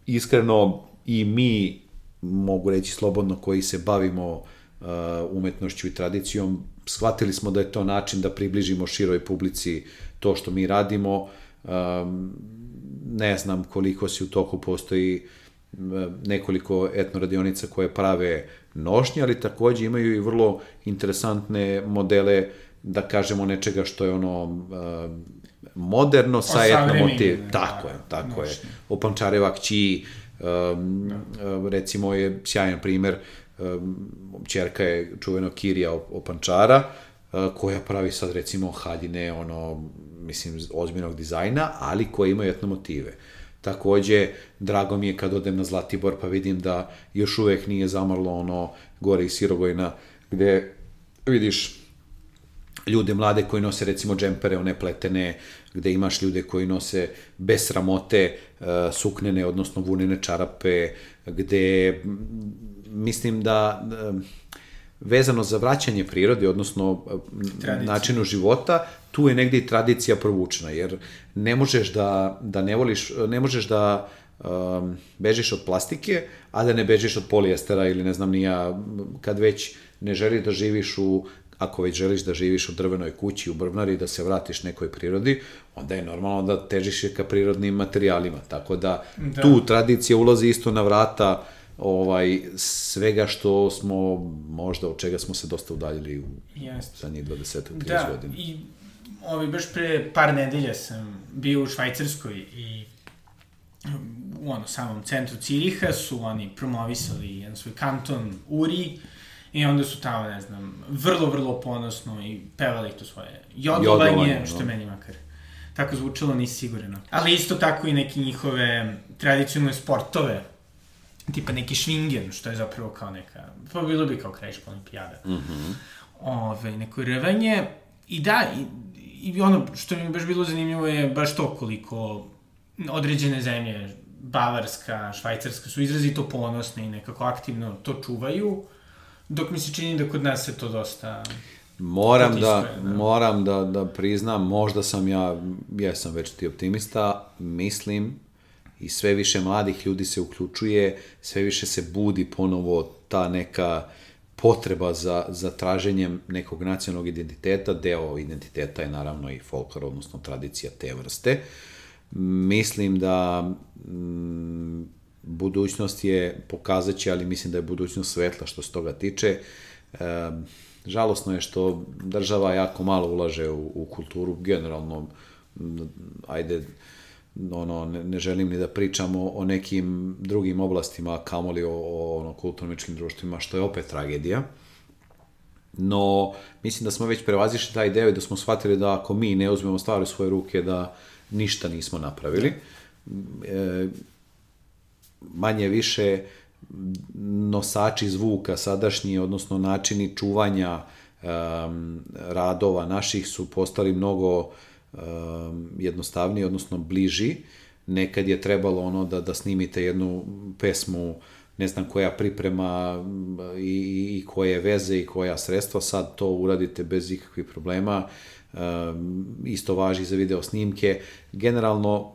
iskreno, i mi, mogu reći slobodno, koji se bavimo uh, umetnošću i tradicijom, shvatili smo da je to način da približimo široj publici to što mi radimo. Ne znam koliko si u toku postoji nekoliko etnoradionica koje prave nošnje, ali takođe imaju i vrlo interesantne modele, da kažemo, nečega što je ono moderno sa etnomotiv. Tako je, tako nošnje. je. Opančareva kći, da. recimo je sjajan primer, čerka je čuveno Kirija Opančara, koja pravi sad recimo haljine, ono, mislim, ozbiljnog dizajna, ali koje imaju etnomotive. motive Takođe, drago mi je kad odem na Zlatibor pa vidim da još uvek nije zamrlo ono gore iz Sirogojna gde vidiš ljude mlade koji nose recimo džempere, one pletene, gde imaš ljude koji nose bez sramote uh, suknene, odnosno vunene čarape, gde mislim da uh, vezano za vraćanje prirode, odnosno Tradicija. načinu života, tu je negde i tradicija provučena, jer ne možeš da, da ne voliš, ne možeš da um, bežiš od plastike, a da ne bežiš od polijestera ili ne znam nija, kad već ne želiš da živiš u ako već želiš da živiš u drvenoj kući u Brvnari da se vratiš nekoj prirodi, onda je normalno da težiš ka prirodnim materijalima. Tako da, da. tu tradicija ulazi isto na vrata ovaj, svega što smo, možda od čega smo se dosta udaljili u Jeste. zadnjih 20-30 da, godina. i ovaj, baš pre par nedelja sam bio u Švajcarskoj i u ono, samom centru Ciriha su oni promovisali jedan svoj kanton Uri i onda su tamo, ne znam, vrlo, vrlo ponosno i pevali to svoje jodovanje, jodovanje što no. meni makar tako zvučalo, nisi siguran. Ali isto tako i neke njihove tradicionalne sportove, tipa neki švingen, što je zapravo kao neka, pa bilo bi kao krajiška olimpijada. Mm -hmm. Ove, neko rvanje. I da, i, i ono što mi baš bilo zanimljivo je baš to koliko određene zemlje, Bavarska, Švajcarska, su izrazito ponosne i nekako aktivno to čuvaju, dok mi se čini da kod nas se to dosta... Moram da, da, moram da, da priznam, možda sam ja, ja sam već ti optimista, mislim i sve više mladih ljudi se uključuje, sve više se budi ponovo ta neka potreba za, za traženjem nekog nacionalnog identiteta, deo identiteta je naravno i folklor, odnosno tradicija te vrste. Mislim da mm, budućnost je, pokazat će, ali mislim da je budućnost svetla što se toga tiče. E, žalosno je što država jako malo ulaže u, u kulturu, generalno, ajde, ono, ne, ne želim ni da pričam o, nekim drugim oblastima, kamoli o, o ono, kulturničkim društvima, što je opet tragedija. No, mislim da smo već prevazišli taj deo i da smo shvatili da ako mi ne uzmemo stvari u svoje ruke, da ništa nismo napravili. E, manje više nosači zvuka sadašnji, odnosno načini čuvanja um, radova naših su postali mnogo um, jednostavniji, odnosno bliži. Nekad je trebalo ono da, da snimite jednu pesmu ne znam koja priprema i, i koje veze i koja sredstva, sad to uradite bez ikakvih problema. Um, isto važi za video snimke. Generalno,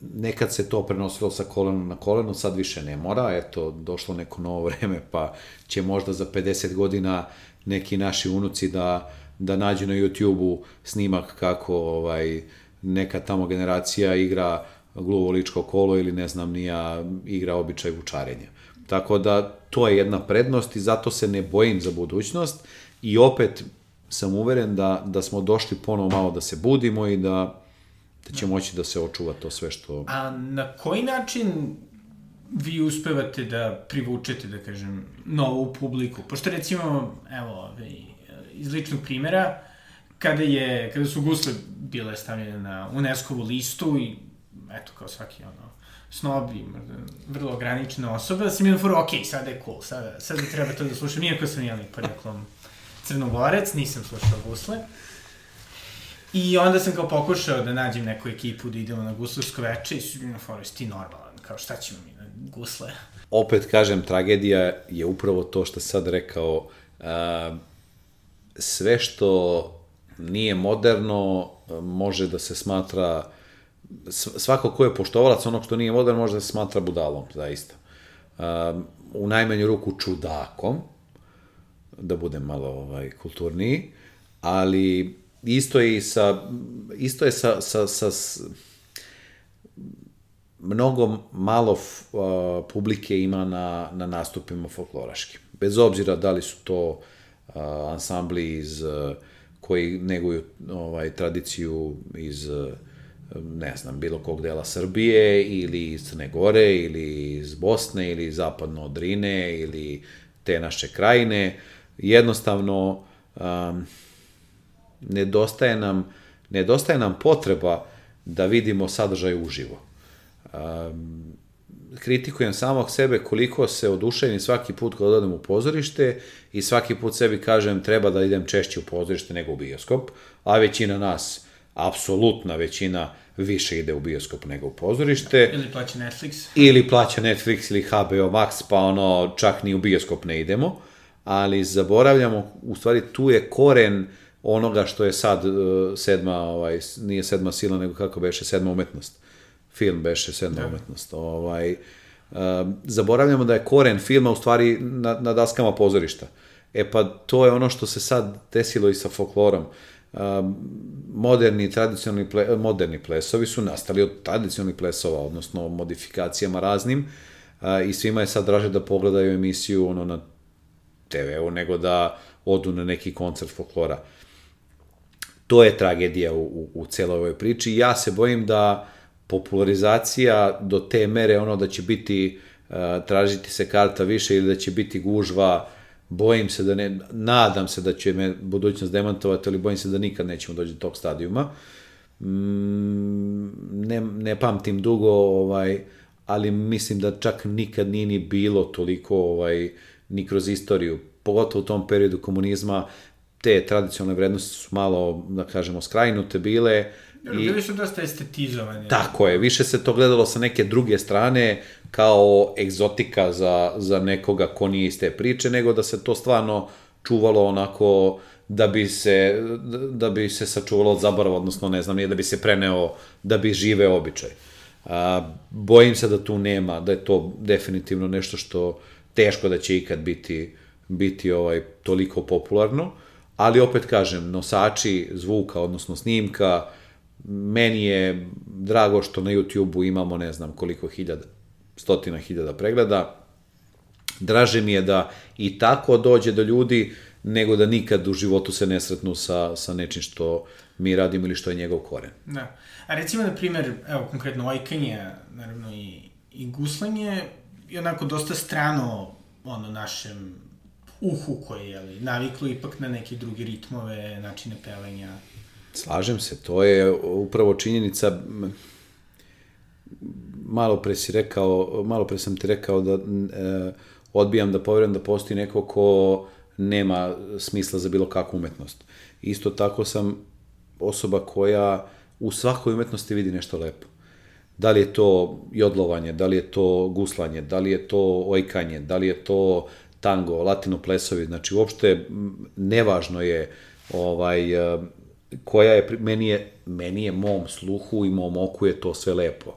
nekad se to prenosilo sa kolena na koleno, sad više ne mora, eto, došlo neko novo vreme, pa će možda za 50 godina neki naši unuci da da nađu na YouTube-u snimak kako ovaj, neka tamo generacija igra gluvo ličko kolo ili ne znam nija igra običaj vučarenja. Tako da to je jedna prednost i zato se ne bojim za budućnost i opet sam uveren da, da smo došli ponovo malo da se budimo i da, da će moći da se očuva to sve što... A na koji način vi uspevate da privučete, da kažem, novu publiku? Pošto recimo, evo, ovaj, iz ličnog primera, kada, je, kada su gusle bile stavljene na UNESCO-vu listu i eto, kao svaki ono, snob i vrlo ograničena osoba, sam jedan foro, ok, sada je cool, sada, sada treba to da slušam, iako sam jeli poreklom crnogorec, nisam slušao gusle. I onda sam kao pokušao da nađem neku ekipu da idemo na guslarsko veče i su bili na foru, ti normalan, kao šta ćemo mi na gusle? Opet kažem, tragedija je upravo to što sad rekao, uh, sve što nije moderno može da se smatra svako ko je poštovalac onog što nije moderno može da se smatra budalom, zaista. Um, u najmanju ruku čudakom, da budem malo ovaj, kulturniji, ali isto je i sa, isto je sa, sa, sa, sa mnogo malo uh, publike ima na, na nastupima folkloraškim. Bez obzira da li su to uh, ansambli iz uh, koji neguju ovaj tradiciju iz ne znam, bilo kog dela Srbije ili iz Crne Gore ili iz Bosne ili zapadno od Drine ili te naše krajine. Jednostavno um, nedostaje nam nedostaje nam potreba da vidimo sadržaj uživo. Um, kritikujem samog sebe koliko se oduševim svaki put kad odem u pozorište i svaki put sebi kažem treba da idem češće u pozorište nego u bioskop, a većina nas, apsolutna većina, više ide u bioskop nego u pozorište. Ili plaća Netflix. Ili plaća Netflix ili HBO Max, pa ono, čak ni u bioskop ne idemo. Ali zaboravljamo, u stvari tu je koren onoga što je sad uh, sedma, ovaj, nije sedma sila, nego kako beše, sedma umetnost film beše sedma da. umetnost. Ovaj, uh, zaboravljamo da je koren filma u stvari na, na daskama pozorišta. E pa to je ono što se sad desilo i sa folklorom. Uh, moderni tradicionalni ple, moderni plesovi su nastali od tradicionalnih plesova, odnosno modifikacijama raznim uh, i svima je sad draže da pogledaju emisiju ono na TV-u nego da odu na neki koncert folklora. To je tragedija u, u, u celoj ovoj priči. Ja se bojim da popularizacija do te mere ono da će biti uh, tražiti se karta više ili da će biti gužva bojim se da ne, nadam se da će me budućnost demantovati, ali bojim se da nikad nećemo doći do tog stadijuma. Mm, ne, ne pamtim dugo, ovaj, ali mislim da čak nikad nije ni bilo toliko ovaj, ni kroz istoriju, pogotovo u tom periodu komunizma, te tradicionalne vrednosti su malo, da kažemo, skrajnute bile, I, bili su dosta estetizovani. Tako je, više se to gledalo sa neke druge strane kao egzotika za, za nekoga ko nije iz te priče, nego da se to stvarno čuvalo onako da bi se, da bi se sačuvalo od zaborava, odnosno ne znam, nije da bi se preneo, da bi žive običaj. A, bojim se da tu nema, da je to definitivno nešto što teško da će ikad biti, biti ovaj toliko popularno, ali opet kažem, nosači zvuka, odnosno snimka, meni je drago što na YouTube-u imamo ne znam koliko hiljada, stotina hiljada pregleda. Draže mi je da i tako dođe do ljudi, nego da nikad u životu se ne sretnu sa, sa nečim što mi radimo ili što je njegov koren. Da. A recimo, na primer, evo, konkretno ojkanje, naravno i, i guslanje, je onako dosta strano ono, našem uhu koje je naviklo ipak na neke druge ritmove, načine pelenja. Slažem se, to je upravo činjenica, malo pre si rekao, malo pre sam ti rekao da e, odbijam da poverujem da postoji neko ko nema smisla za bilo kakvu umetnost. Isto tako sam osoba koja u svakoj umetnosti vidi nešto lepo. Da li je to jodlovanje, da li je to guslanje, da li je to ojkanje, da li je to tango, latino plesovi, znači uopšte nevažno je ovaj koja je, meni je, meni je mom sluhu i mom oku je to sve lepo.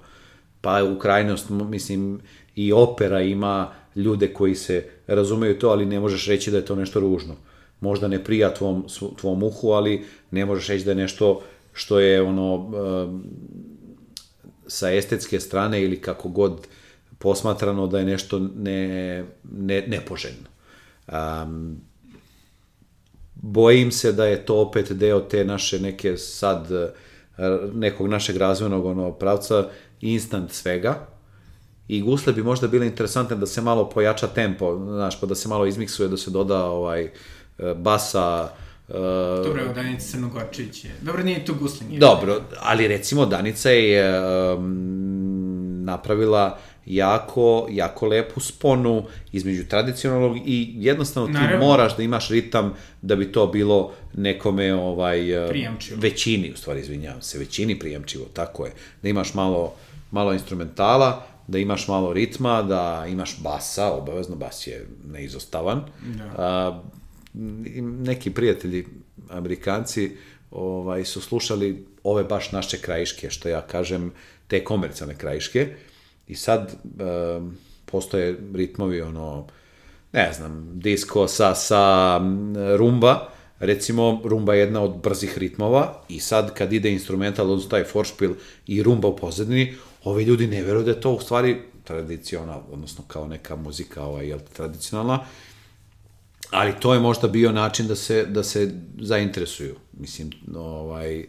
Pa u krajnost, mislim, i opera ima ljude koji se razumeju to, ali ne možeš reći da je to nešto ružno. Možda ne prija tvom, tvom uhu, ali ne možeš reći da je nešto što je ono sa estetske strane ili kako god posmatrano da je nešto ne, ne, nepoželjno. Um, bojim se da je to opet deo te naše neke sad eh, nekog našeg razvojnog ono, pravca instant svega i gusle bi možda bile interesantne da se malo pojača tempo, znaš, pa da se malo izmiksuje, da se doda ovaj eh, basa, Uh, Dobro, evo Danica Crnogorčević je... Dobro, nije to gusle, nije. Dobro, ali recimo Danica je um, napravila jako, jako lepu sponu između tradicionalnog i jednostavno ti Naravno. moraš da imaš ritam da bi to bilo nekome ovaj uh, Prijemčivo. većini, u stvari izvinjavam se, većini prijemčivo, tako je. Da imaš malo, malo instrumentala, da imaš malo ritma, da imaš basa, obavezno bas je neizostavan. Da. A, neki prijatelji Amerikanci ovaj, su slušali ove baš naše krajiške, što ja kažem, te komercijalne krajiške. I sad um, postoje ritmovi, ono, ne znam, disco sa, sa rumba, recimo rumba je jedna od brzih ritmova i sad kad ide instrumental, odnosno taj foršpil i rumba u pozadini, ovi ljudi ne veruju da je to u stvari tradicional, odnosno kao neka muzika ovaj, jel, tradicionalna, ali to je možda bio način da se, da se zainteresuju. Mislim, ovaj,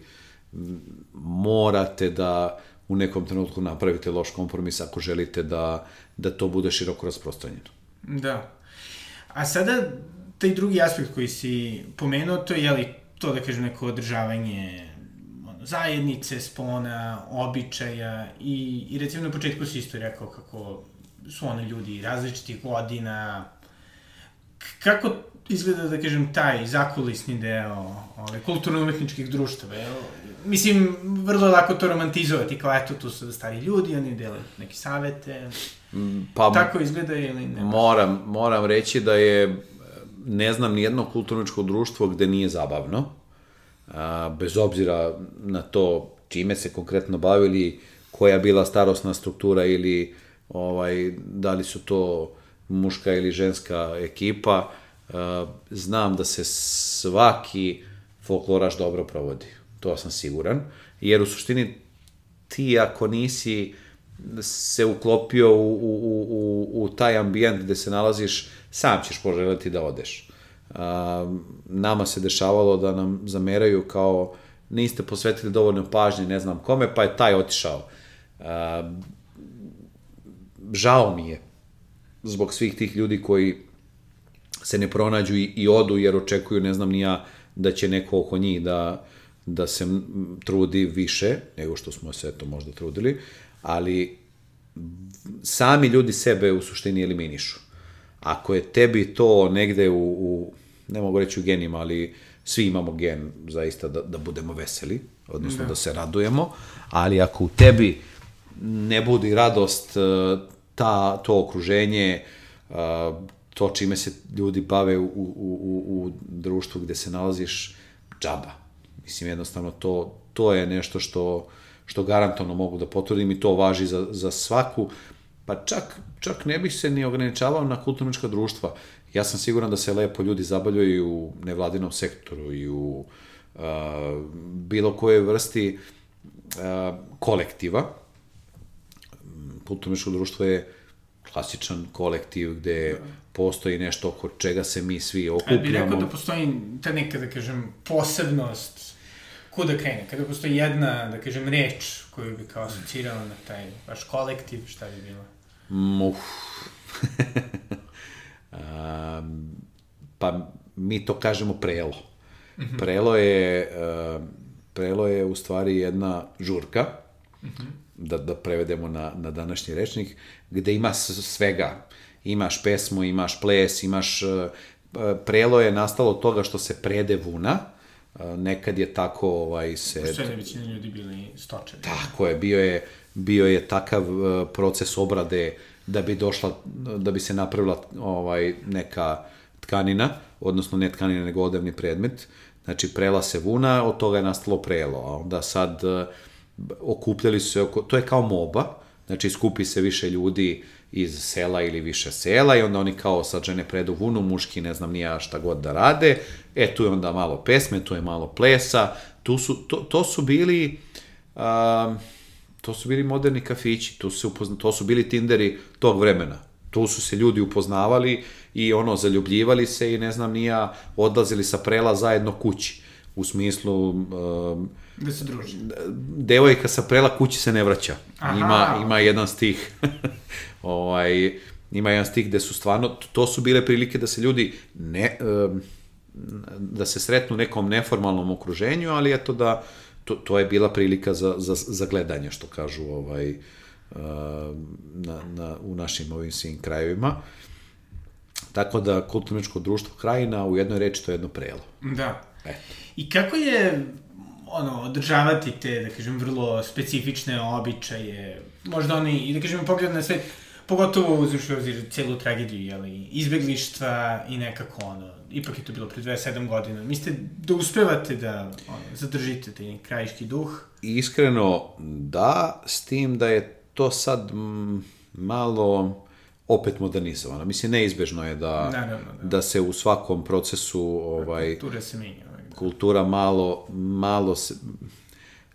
morate da u nekom trenutku napravite loš kompromis ako želite da, da to bude široko rasprostranjeno. Da. A sada, taj drugi aspekt koji si pomenuo, to je, jeli, to da kažem, neko održavanje ono, zajednice, spona, običaja i, i recimo na početku si isto rekao kako su oni ljudi različitih godina, kako izgleda, da kažem, taj zakulisni deo ove, kulturno-umetničkih društava? Jel? Mislim, vrlo lako to romantizovati, kao eto, tu su stari ljudi, oni dele neke savete. Pa, Tako izgleda ili ne? Moram, moram reći da je, ne znam, ni jedno kulturničko društvo gde nije zabavno, a, bez obzira na to čime se konkretno bavili, koja je bila starosna struktura ili ovaj, da li su to muška ili ženska ekipa, a, znam da se svaki folkloraš dobro provodi. To sam siguran. Jer u suštini ti ako nisi se uklopio u, u, u, u taj ambijent gde se nalaziš, sam ćeš poželiti da odeš. Nama se dešavalo da nam zameraju kao niste posvetili dovoljno pažnje ne znam kome, pa je taj otišao. Žao mi je zbog svih tih ljudi koji se ne pronađu i, i odu jer očekuju, ne znam ni ja, da će neko oko njih da, da se trudi više nego što smo se to možda trudili, ali sami ljudi sebe u suštini eliminišu. Ako je tebi to negde u, u ne mogu reći u genima, ali svi imamo gen zaista da, da budemo veseli, odnosno da. da se radujemo, ali ako u tebi ne budi radost e, ta, to okruženje, e, to čime se ljudi bave u, u, u, u društvu gde se nalaziš, džaba. Mislim, jednostavno, to, to je nešto što, što garantovno mogu da potvrdim i to važi za, za svaku, pa čak, čak ne bih se ni ograničavao na kulturnička društva. Ja sam siguran da se lepo ljudi zabavljaju i u nevladinom sektoru i u uh, bilo koje vrsti uh, kolektiva. Kulturničko društvo je klasičan kolektiv gde da. postoji nešto oko čega se mi svi okupljamo. Ali bih rekao da postoji ta neka, da kažem, posebnost kuda krene, kada postoji jedna, da kažem, reč koju bi kao asocirala na taj vaš kolektiv, šta bi bilo? Uf. um, pa mi to kažemo prelo. Mm -hmm. Prelo je uh, prelo je u stvari jedna žurka, mm -hmm. da, da prevedemo na, na današnji rečnik, gde ima svega. Imaš pesmu, imaš ples, imaš... Uh, prelo je nastalo od toga što se prede vuna, nekad je tako ovaj se Pošto je većina ljudi bili stočari. Tako je, bio je bio je takav proces obrade da bi došla da bi se napravila ovaj neka tkanina, odnosno ne tkanina nego odevni predmet. Znači prela se vuna, od toga je nastalo prelo, a onda sad okupljali su se oko, to je kao moba, znači skupi se više ljudi iz sela ili više sela i onda oni kao sad žene predu vunu, muški ne znam nija šta god da rade, e tu je onda malo pesme, tu je malo plesa, tu su, to, to su bili, uh, to su bili moderni kafići, tu se upozna, to su bili tinderi tog vremena. Tu su se ljudi upoznavali i ono, zaljubljivali se i ne znam, nija, odlazili sa prela zajedno kući. U smislu, um, Da se druži. devojka sa prela kući se ne vraća. Aha. Ima, ima jedan stih, ovaj, ima jedan stih gde su stvarno, to su bile prilike da se ljudi ne, em, da se sretnu u nekom neformalnom okruženju, ali eto da, to, to je bila prilika za, za, za gledanje, što kažu ovaj, em, na, na, u našim ovim svim krajevima. Tako da, kulturničko društvo krajina, u jednoj reči, to je jedno prelo. Da. Eto. I kako je ono, održavati te, da kažem, vrlo specifične običaje, možda oni, i da kažem, pogled na sve, pogotovo uzviš u obzir celu tragediju, jeli, izbeglištva i nekako ono, ipak je to bilo pre 27 godina. Mislite da uspevate da ono, zadržite taj krajiški duh? Iskreno, da, s tim da je to sad malo opet modernizovano. Mislim, neizbežno je da, Naravno, da. da se u svakom procesu ovaj, Ture se menja. Kultura malo, malo se,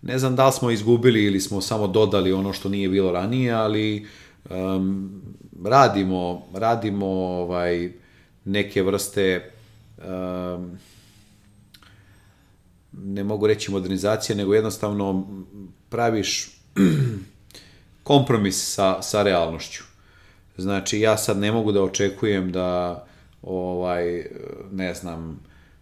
ne znam da li smo izgubili ili smo samo dodali ono što nije bilo ranije, ali um, radimo, radimo ovaj, neke vrste um, ne mogu reći modernizacije, nego jednostavno praviš kompromis sa, sa realnošću. Znači, ja sad ne mogu da očekujem da, ovaj, ne znam,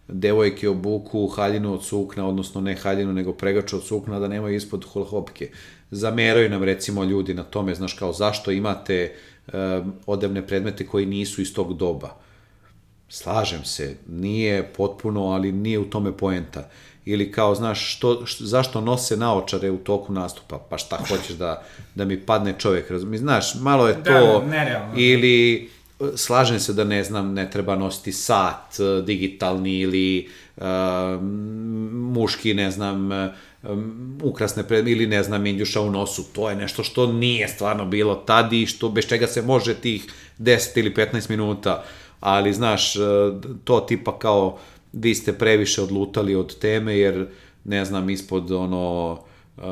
devojke obuku haljinu od sukna, odnosno ne haljinu, nego pregaču od sukna, da nemaju ispod hopke. Zameraju nam, recimo, ljudi na tome, znaš, kao zašto imate um, odevne predmete koji nisu iz tog doba. Slažem se, nije potpuno, ali nije u tome poenta. Ili kao, znaš, što, što, zašto nose naočare u toku nastupa? Pa šta hoćeš da, da mi padne čovjek, razumiješ? Znaš, malo je Da, to... da, nerealno. Ili, slažem se da ne znam, ne treba nositi sat e, digitalni ili uh, muški, ne znam, um, ukrasne predme ili ne znam, indjuša u nosu. To je nešto što nije stvarno bilo tad i što, bez čega se može tih 10 ili 15 minuta. Ali, znaš, to tipa kao vi ste previše odlutali od teme jer, ne znam, ispod ono uh,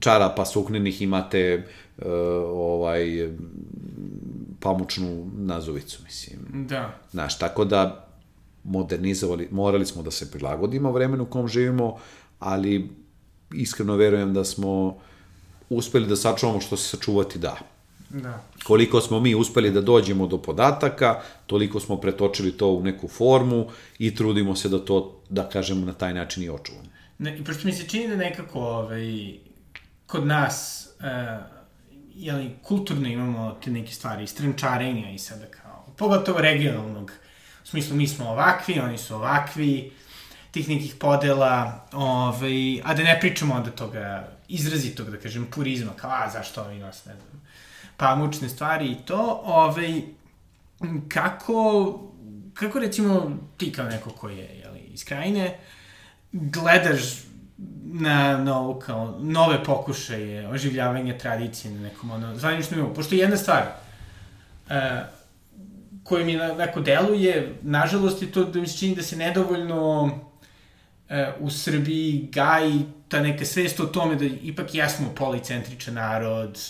čarapa suknenih imate ovaj pamučnu nazovicu, mislim. Da. Znaš, tako da modernizovali, morali smo da se prilagodimo vremenu u kom živimo, ali iskreno verujem da smo uspeli da sačuvamo što se sačuvati da. Da. Koliko smo mi uspeli da dođemo do podataka, toliko smo pretočili to u neku formu i trudimo se da to, da kažemo, na taj način i očuvamo. Ne, pošto mi se čini da nekako ovaj, kod nas uh, jeli, kulturno imamo te neke stvari, strančarenja i sada kao, pogotovo regionalnog, u smislu mi smo ovakvi, oni su ovakvi, tih nekih podela, ovaj, a da ne pričamo onda toga izrazitog, da kažem, purizma, kao, a zašto ovi nas, ne znam, pamučne stvari i to, ovaj, kako, kako recimo ti kao neko ko je jeli, iz krajine, gledaš na, ovo kao nove pokušaje oživljavanja tradicije na nekom ono zvaničnom nivou. Pošto jedna stvar uh, koja mi na, neko deluje, nažalost je to da mi se čini da se nedovoljno uh, u Srbiji gaji ta neka svest o tome da ipak jesmo policentričan narod,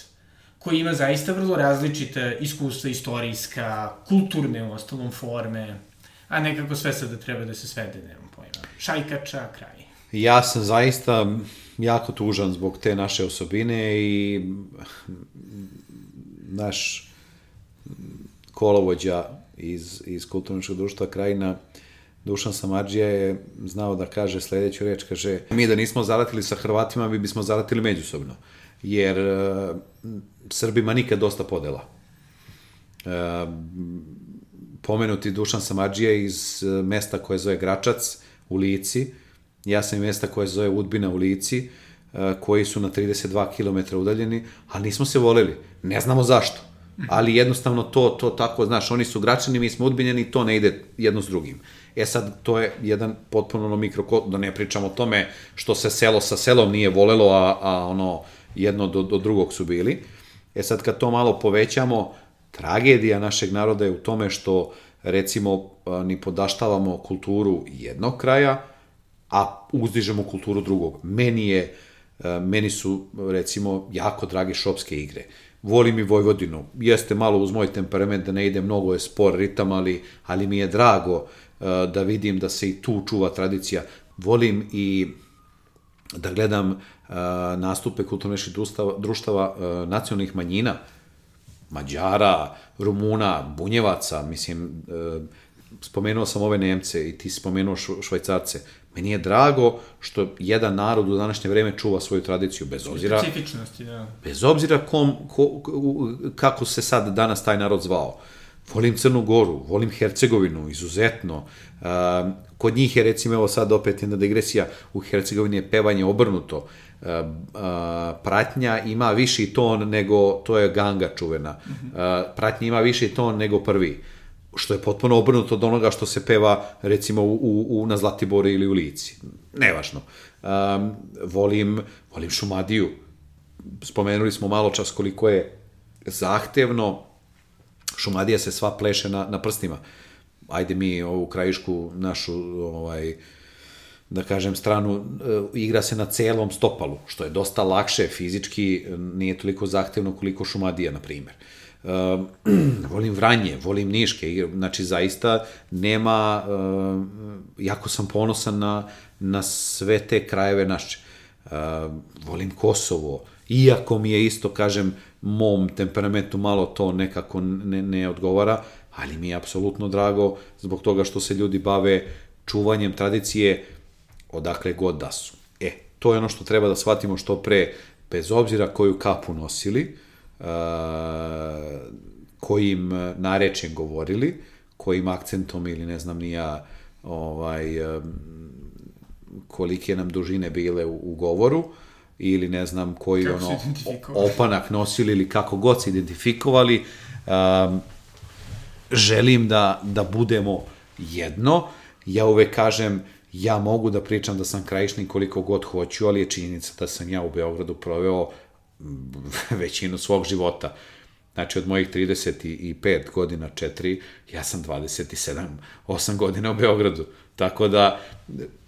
koji ima zaista vrlo različita iskustva istorijska, kulturne u ostalom forme, a nekako sve sada treba da se svede, nemam pojma. Šajkača, kraj. Ja sam zaista jako tužan zbog te naše osobine i naš kolovođa iz, iz kulturničkog društva Krajina, Dušan Samadžija je znao da kaže sledeću reč, kaže mi da nismo zaratili sa Hrvatima, mi bismo zaratili međusobno, jer uh, Srbima nikad dosta podela. Uh, pomenuti Dušan Samadžija iz uh, mesta koje zove Gračac u Lici, ja sam i mesta koje zove Udbina u Lici, koji su na 32 km udaljeni, ali nismo se voleli. Ne znamo zašto. Ali jednostavno to, to tako, znaš, oni su gračani, mi smo udbinjeni, to ne ide jedno s drugim. E sad, to je jedan potpuno ono mikro, da ne pričamo o tome što se selo sa selom nije volelo, a, a ono, jedno do, do drugog su bili. E sad, kad to malo povećamo, tragedija našeg naroda je u tome što, recimo, ni podaštavamo kulturu jednog kraja, a uzdižemo kulturu drugog. Meni je E, meni su, recimo, jako drage šopske igre. Volim i Vojvodinu. Jeste malo uz moj temperament da ne ide mnogo je spor ritam, ali, ali mi je drago e, da vidim da se i tu čuva tradicija. Volim i da gledam uh, nastupe kulturnih društava, društava nacionalnih manjina, Mađara, Rumuna, Bunjevaca, mislim, spomenuo sam ove Nemce i ti spomenuo Švajcarce. Meni je drago što jedan narod u današnje vreme čuva svoju tradiciju, bez obzira... Specifičnosti, da. Bez obzira kom, ko, kako se sad danas taj narod zvao. Volim Crnu Goru, volim Hercegovinu, izuzetno. Uh, kod njih je, recimo, evo sad opet jedna digresija, u Hercegovini je pevanje obrnuto. Uh, uh, pratnja ima viši ton nego, to je ganga čuvena. Uh, pratnja ima viši ton nego prvi što je potpuno obrnuto od onoga što se peva recimo u, u, u na Zlatiboru ili u Lici. Nevažno. Um, volim, volim Šumadiju. Spomenuli smo malo čas koliko je zahtevno. Šumadija se sva pleše na, na prstima. Ajde mi ovu krajišku našu ovaj, da kažem, stranu, igra se na celom stopalu, što je dosta lakše fizički, nije toliko zahtevno koliko Šumadija, na primer. Uh, Uh, volim Vranje, volim Niške, znači zaista nema, uh, jako sam ponosan na, na sve te krajeve naše. Uh, volim Kosovo, iako mi je isto, kažem, mom temperamentu malo to nekako ne, ne odgovara, ali mi je apsolutno drago zbog toga što se ljudi bave čuvanjem tradicije odakle god da su. E, to je ono što treba da shvatimo što pre, bez obzira koju kapu nosili, kojim narečjem govorili, kojim akcentom ili ne znam ni ja ovaj, kolike nam dužine bile u, u govoru ili ne znam koji kako ono opanak nosili ili kako god se identifikovali um, želim da, da budemo jedno. Ja uvek kažem ja mogu da pričam da sam krajišnik koliko god hoću, ali je činjenica da sam ja u Beogradu proveo većinu svog života. Znači, od mojih 35 godina, 4, ja sam 27, 8 godina u Beogradu. Tako da,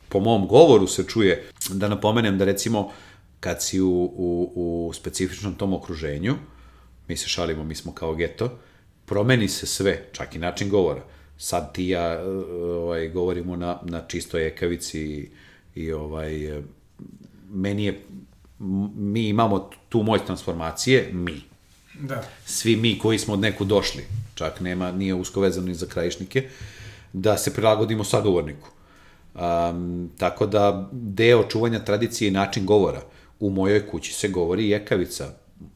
po mom govoru se čuje, da napomenem da recimo, kad si u, u, u specifičnom tom okruženju, mi se šalimo, mi smo kao geto, promeni se sve, čak i način govora. Sad ti ja ovaj, govorimo na, na čistoj ekavici i, ovaj, meni je mi imamo tu moć transformacije, mi. Da. Svi mi koji smo od neku došli, čak nema, nije usko vezano ni za krajišnike, da se prilagodimo sagovorniku. Um, tako da deo čuvanja tradicije i način govora. U mojoj kući se govori jekavica.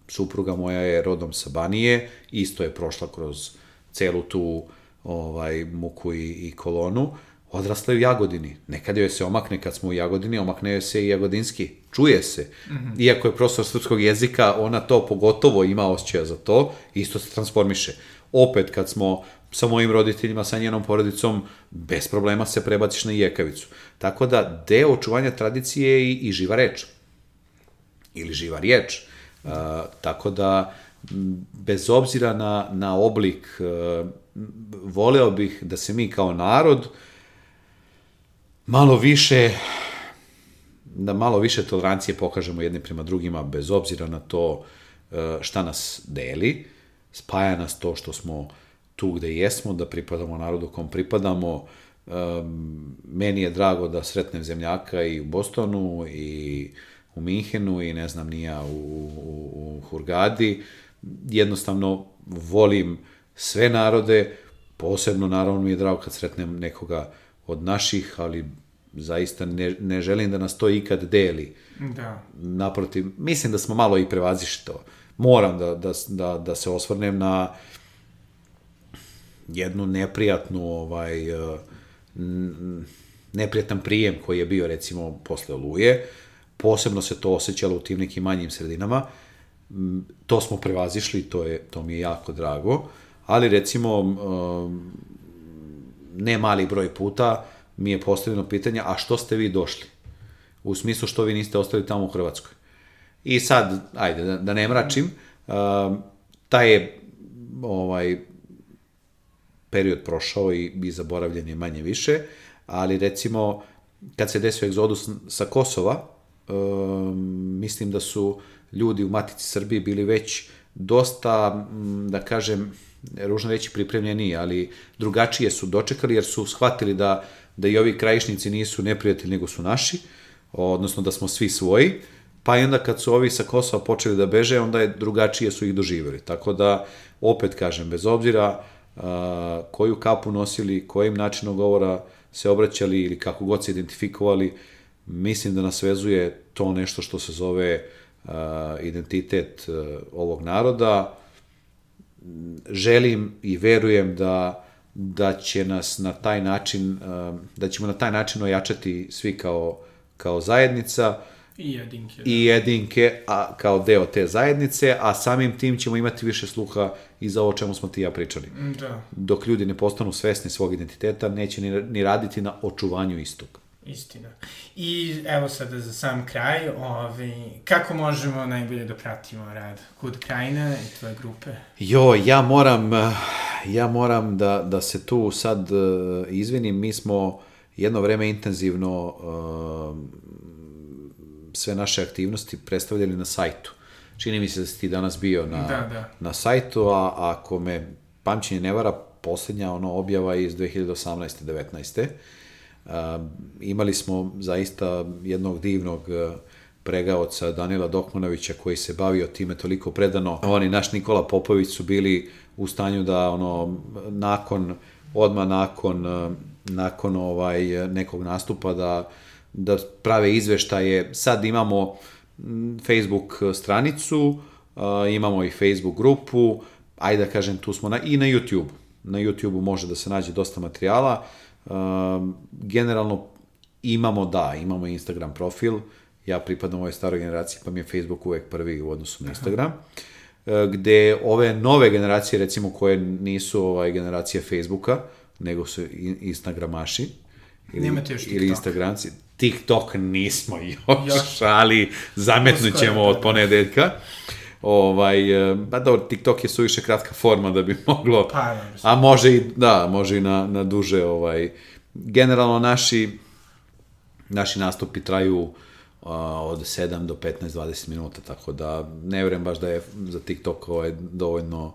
Supruga moja je rodom sa Banije, isto je prošla kroz celu tu ovaj muku i, i kolonu odrasla je u Jagodini. Nekad joj se omakne kad smo u Jagodini, omakne joj se i jagodinski. Čuje se. Mm -hmm. Iako je profesor srpskog jezika, ona to pogotovo ima osjećaja za to, isto se transformiše. Opet, kad smo sa mojim roditeljima, sa njenom porodicom, bez problema se prebaciš na jekavicu. Tako da, deo očuvanja tradicije je i, i živa reč. Ili živa riječ. Uh, tako da, bez obzira na, na oblik, uh, voleo bih da se mi kao narod malo više da malo više tolerancije pokažemo jedni prema drugima bez obzira na to e, šta nas deli, spaja nas to što smo tu gde jesmo, da pripadamo narodu kom pripadamo. Meni je drago da sretnem zemljaka i u Bostonu i u Minhenu i ne znam nija u, u, u Hurgadi. Jednostavno volim sve narode, posebno naravno mi je drago kad sretnem nekoga od naših, ali zaista ne, ne želim da nas to ikad deli. Da. Naprotiv, mislim da smo malo i prevazišli to. Moram da, da, da, da se osvrnem na jednu neprijatnu ovaj, eh, neprijatan prijem koji je bio recimo posle Oluje. Posebno se to osjećalo u tim nekim manjim sredinama. To smo prevazišli, to, je, to mi je jako drago. Ali recimo, eh, ne mali broj puta mi je postavljeno pitanje, a što ste vi došli? U smislu što vi niste ostali tamo u Hrvatskoj. I sad, ajde, da, da ne mračim, uh, taj je ovaj, period prošao i, i zaboravljen je manje više, ali recimo, kad se desio egzodus sa Kosova, um, mislim da su ljudi u Matici Srbiji bili već dosta, m, da kažem, ružno reći pripremljeni, ali drugačije su dočekali jer su shvatili da, da i ovi krajišnici nisu neprijatelji nego su naši, odnosno da smo svi svoji, pa i onda kad su ovi sa Kosova počeli da beže, onda je drugačije su ih doživjeli. Tako da, opet kažem, bez obzira a, koju kapu nosili, kojim načinom govora se obraćali ili kako god se identifikovali, mislim da nas vezuje to nešto što se zove identitet ovog naroda. Želim i verujem da da će nas na taj način a, da ćemo na taj način ojačati svi kao kao zajednica I jedinke. i jedinke a, kao deo te zajednice, a samim tim ćemo imati više sluha i za ovo čemu smo ti ja pričali. Da, Dok ljudi ne postanu svesni svog identiteta, neće ni, ni raditi na očuvanju istog. Istina. I evo sada za sam kraj, ovaj, kako možemo najbolje da pratimo rad Kud Krajina i tvoje grupe? Jo, ja moram, eh, ja moram da, da se tu sad eh, izvinim. Mi smo jedno vreme intenzivno eh, sve naše aktivnosti predstavljali na sajtu. Čini mi se da si ti danas bio na, Da, da. na sajtu, a ako me pamćenje ne vara, poslednja ono objava iz 2018. 19. Imali smo zaista jednog divnog uh, pregaoca Danila Dokmanovića koji se bavio time toliko predano. On i naš Nikola Popović su bili u stanju da ono nakon odma nakon uh, nakon ovaj nekog nastupa da da prave izveštaje. Sad imamo Facebook stranicu, imamo i Facebook grupu, ajde da kažem, tu smo na, i na YouTube. Na YouTube može da se nađe dosta materijala. Uh, generalno imamo, da, imamo Instagram profil, ja pripadam ovoj staroj generaciji, pa mi je Facebook uvek prvi u odnosu na Instagram. Uh, gde ove nove generacije, recimo, koje nisu ovaj, generacija Facebooka, nego su Instagramaši, ili, Nemate još ili. Instagramci. TikTok nismo još, Još. ali zametnut ćemo od da. ponedeljka. Ovaj, e, ba dobro, TikTok je suviše kratka forma da bi moglo, Pa, a može i, da, može i na, na duže, ovaj, generalno naši, naši nastupi traju od 7 do 15-20 minuta, tako da ne vjerujem baš da je za TikTok ovaj, dovoljno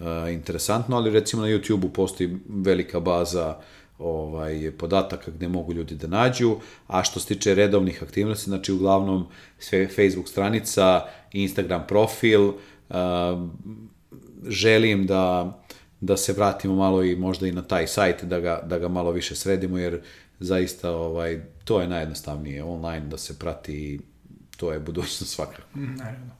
a, interesantno, ali recimo na YouTube-u postoji velika baza ovaj podataka gde mogu ljudi da nađu, a što se tiče redovnih aktivnosti, znači uglavnom sve Facebook stranica, Instagram profil, a, želim da da se vratimo malo i možda i na taj sajt da ga, da ga malo više sredimo jer zaista ovaj to je najjednostavnije online da se prati to je budućnost svakako. Naravno.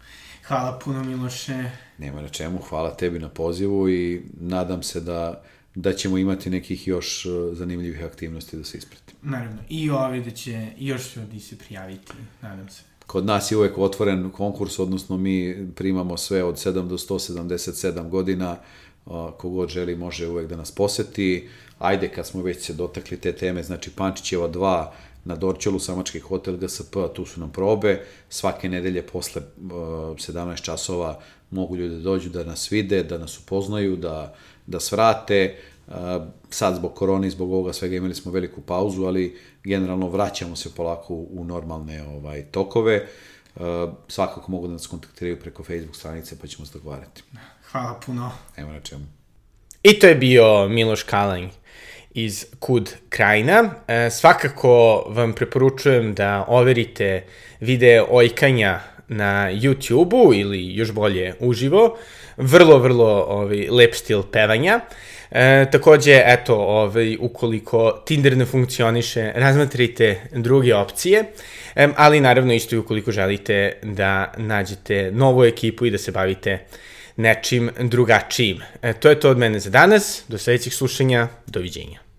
Hvala puno Miloše. Nema na čemu, hvala tebi na pozivu i nadam se da da ćemo imati nekih još eh, zanimljivih aktivnosti da se isprati. Naravno. I ovi da će još ljudi se prijaviti, nadam se. Kod nas je uvek otvoren konkurs, odnosno mi primamo sve od 7 do 177 godina, a, kogod želi može uvek da nas poseti. Ajde, kad smo već se dotakli te teme, znači Pančićeva 2 na Dorčelu, Samački hotel GSP, tu su nam probe, svake nedelje posle uh, 17 časova mogu ljudi da dođu da nas vide, da nas upoznaju, da, da svrate. Uh, sad zbog korone i zbog ovoga svega imali smo veliku pauzu, ali generalno vraćamo se polako u normalne ovaj tokove. Uh, svakako mogu da nas kontaktiraju preko Facebook stranice pa ćemo se dogovarati. Hvala puno. Evo na čemu. I to je bio Miloš Kalanj iz Kud Krajina. E, svakako vam preporučujem da overite videe ojkanja na YouTube-u ili još bolje uživo. Vrlo, vrlo ovaj, lep stil pevanja. E, takođe, eto, ovaj, ukoliko Tinder ne funkcioniše, razmatrite druge opcije, e, ali naravno isto i ukoliko želite da nađete novu ekipu i da se bavite nečim drugačijim. E, to je to od mene za danas. Do sledećeg slušanja. Doviđenja.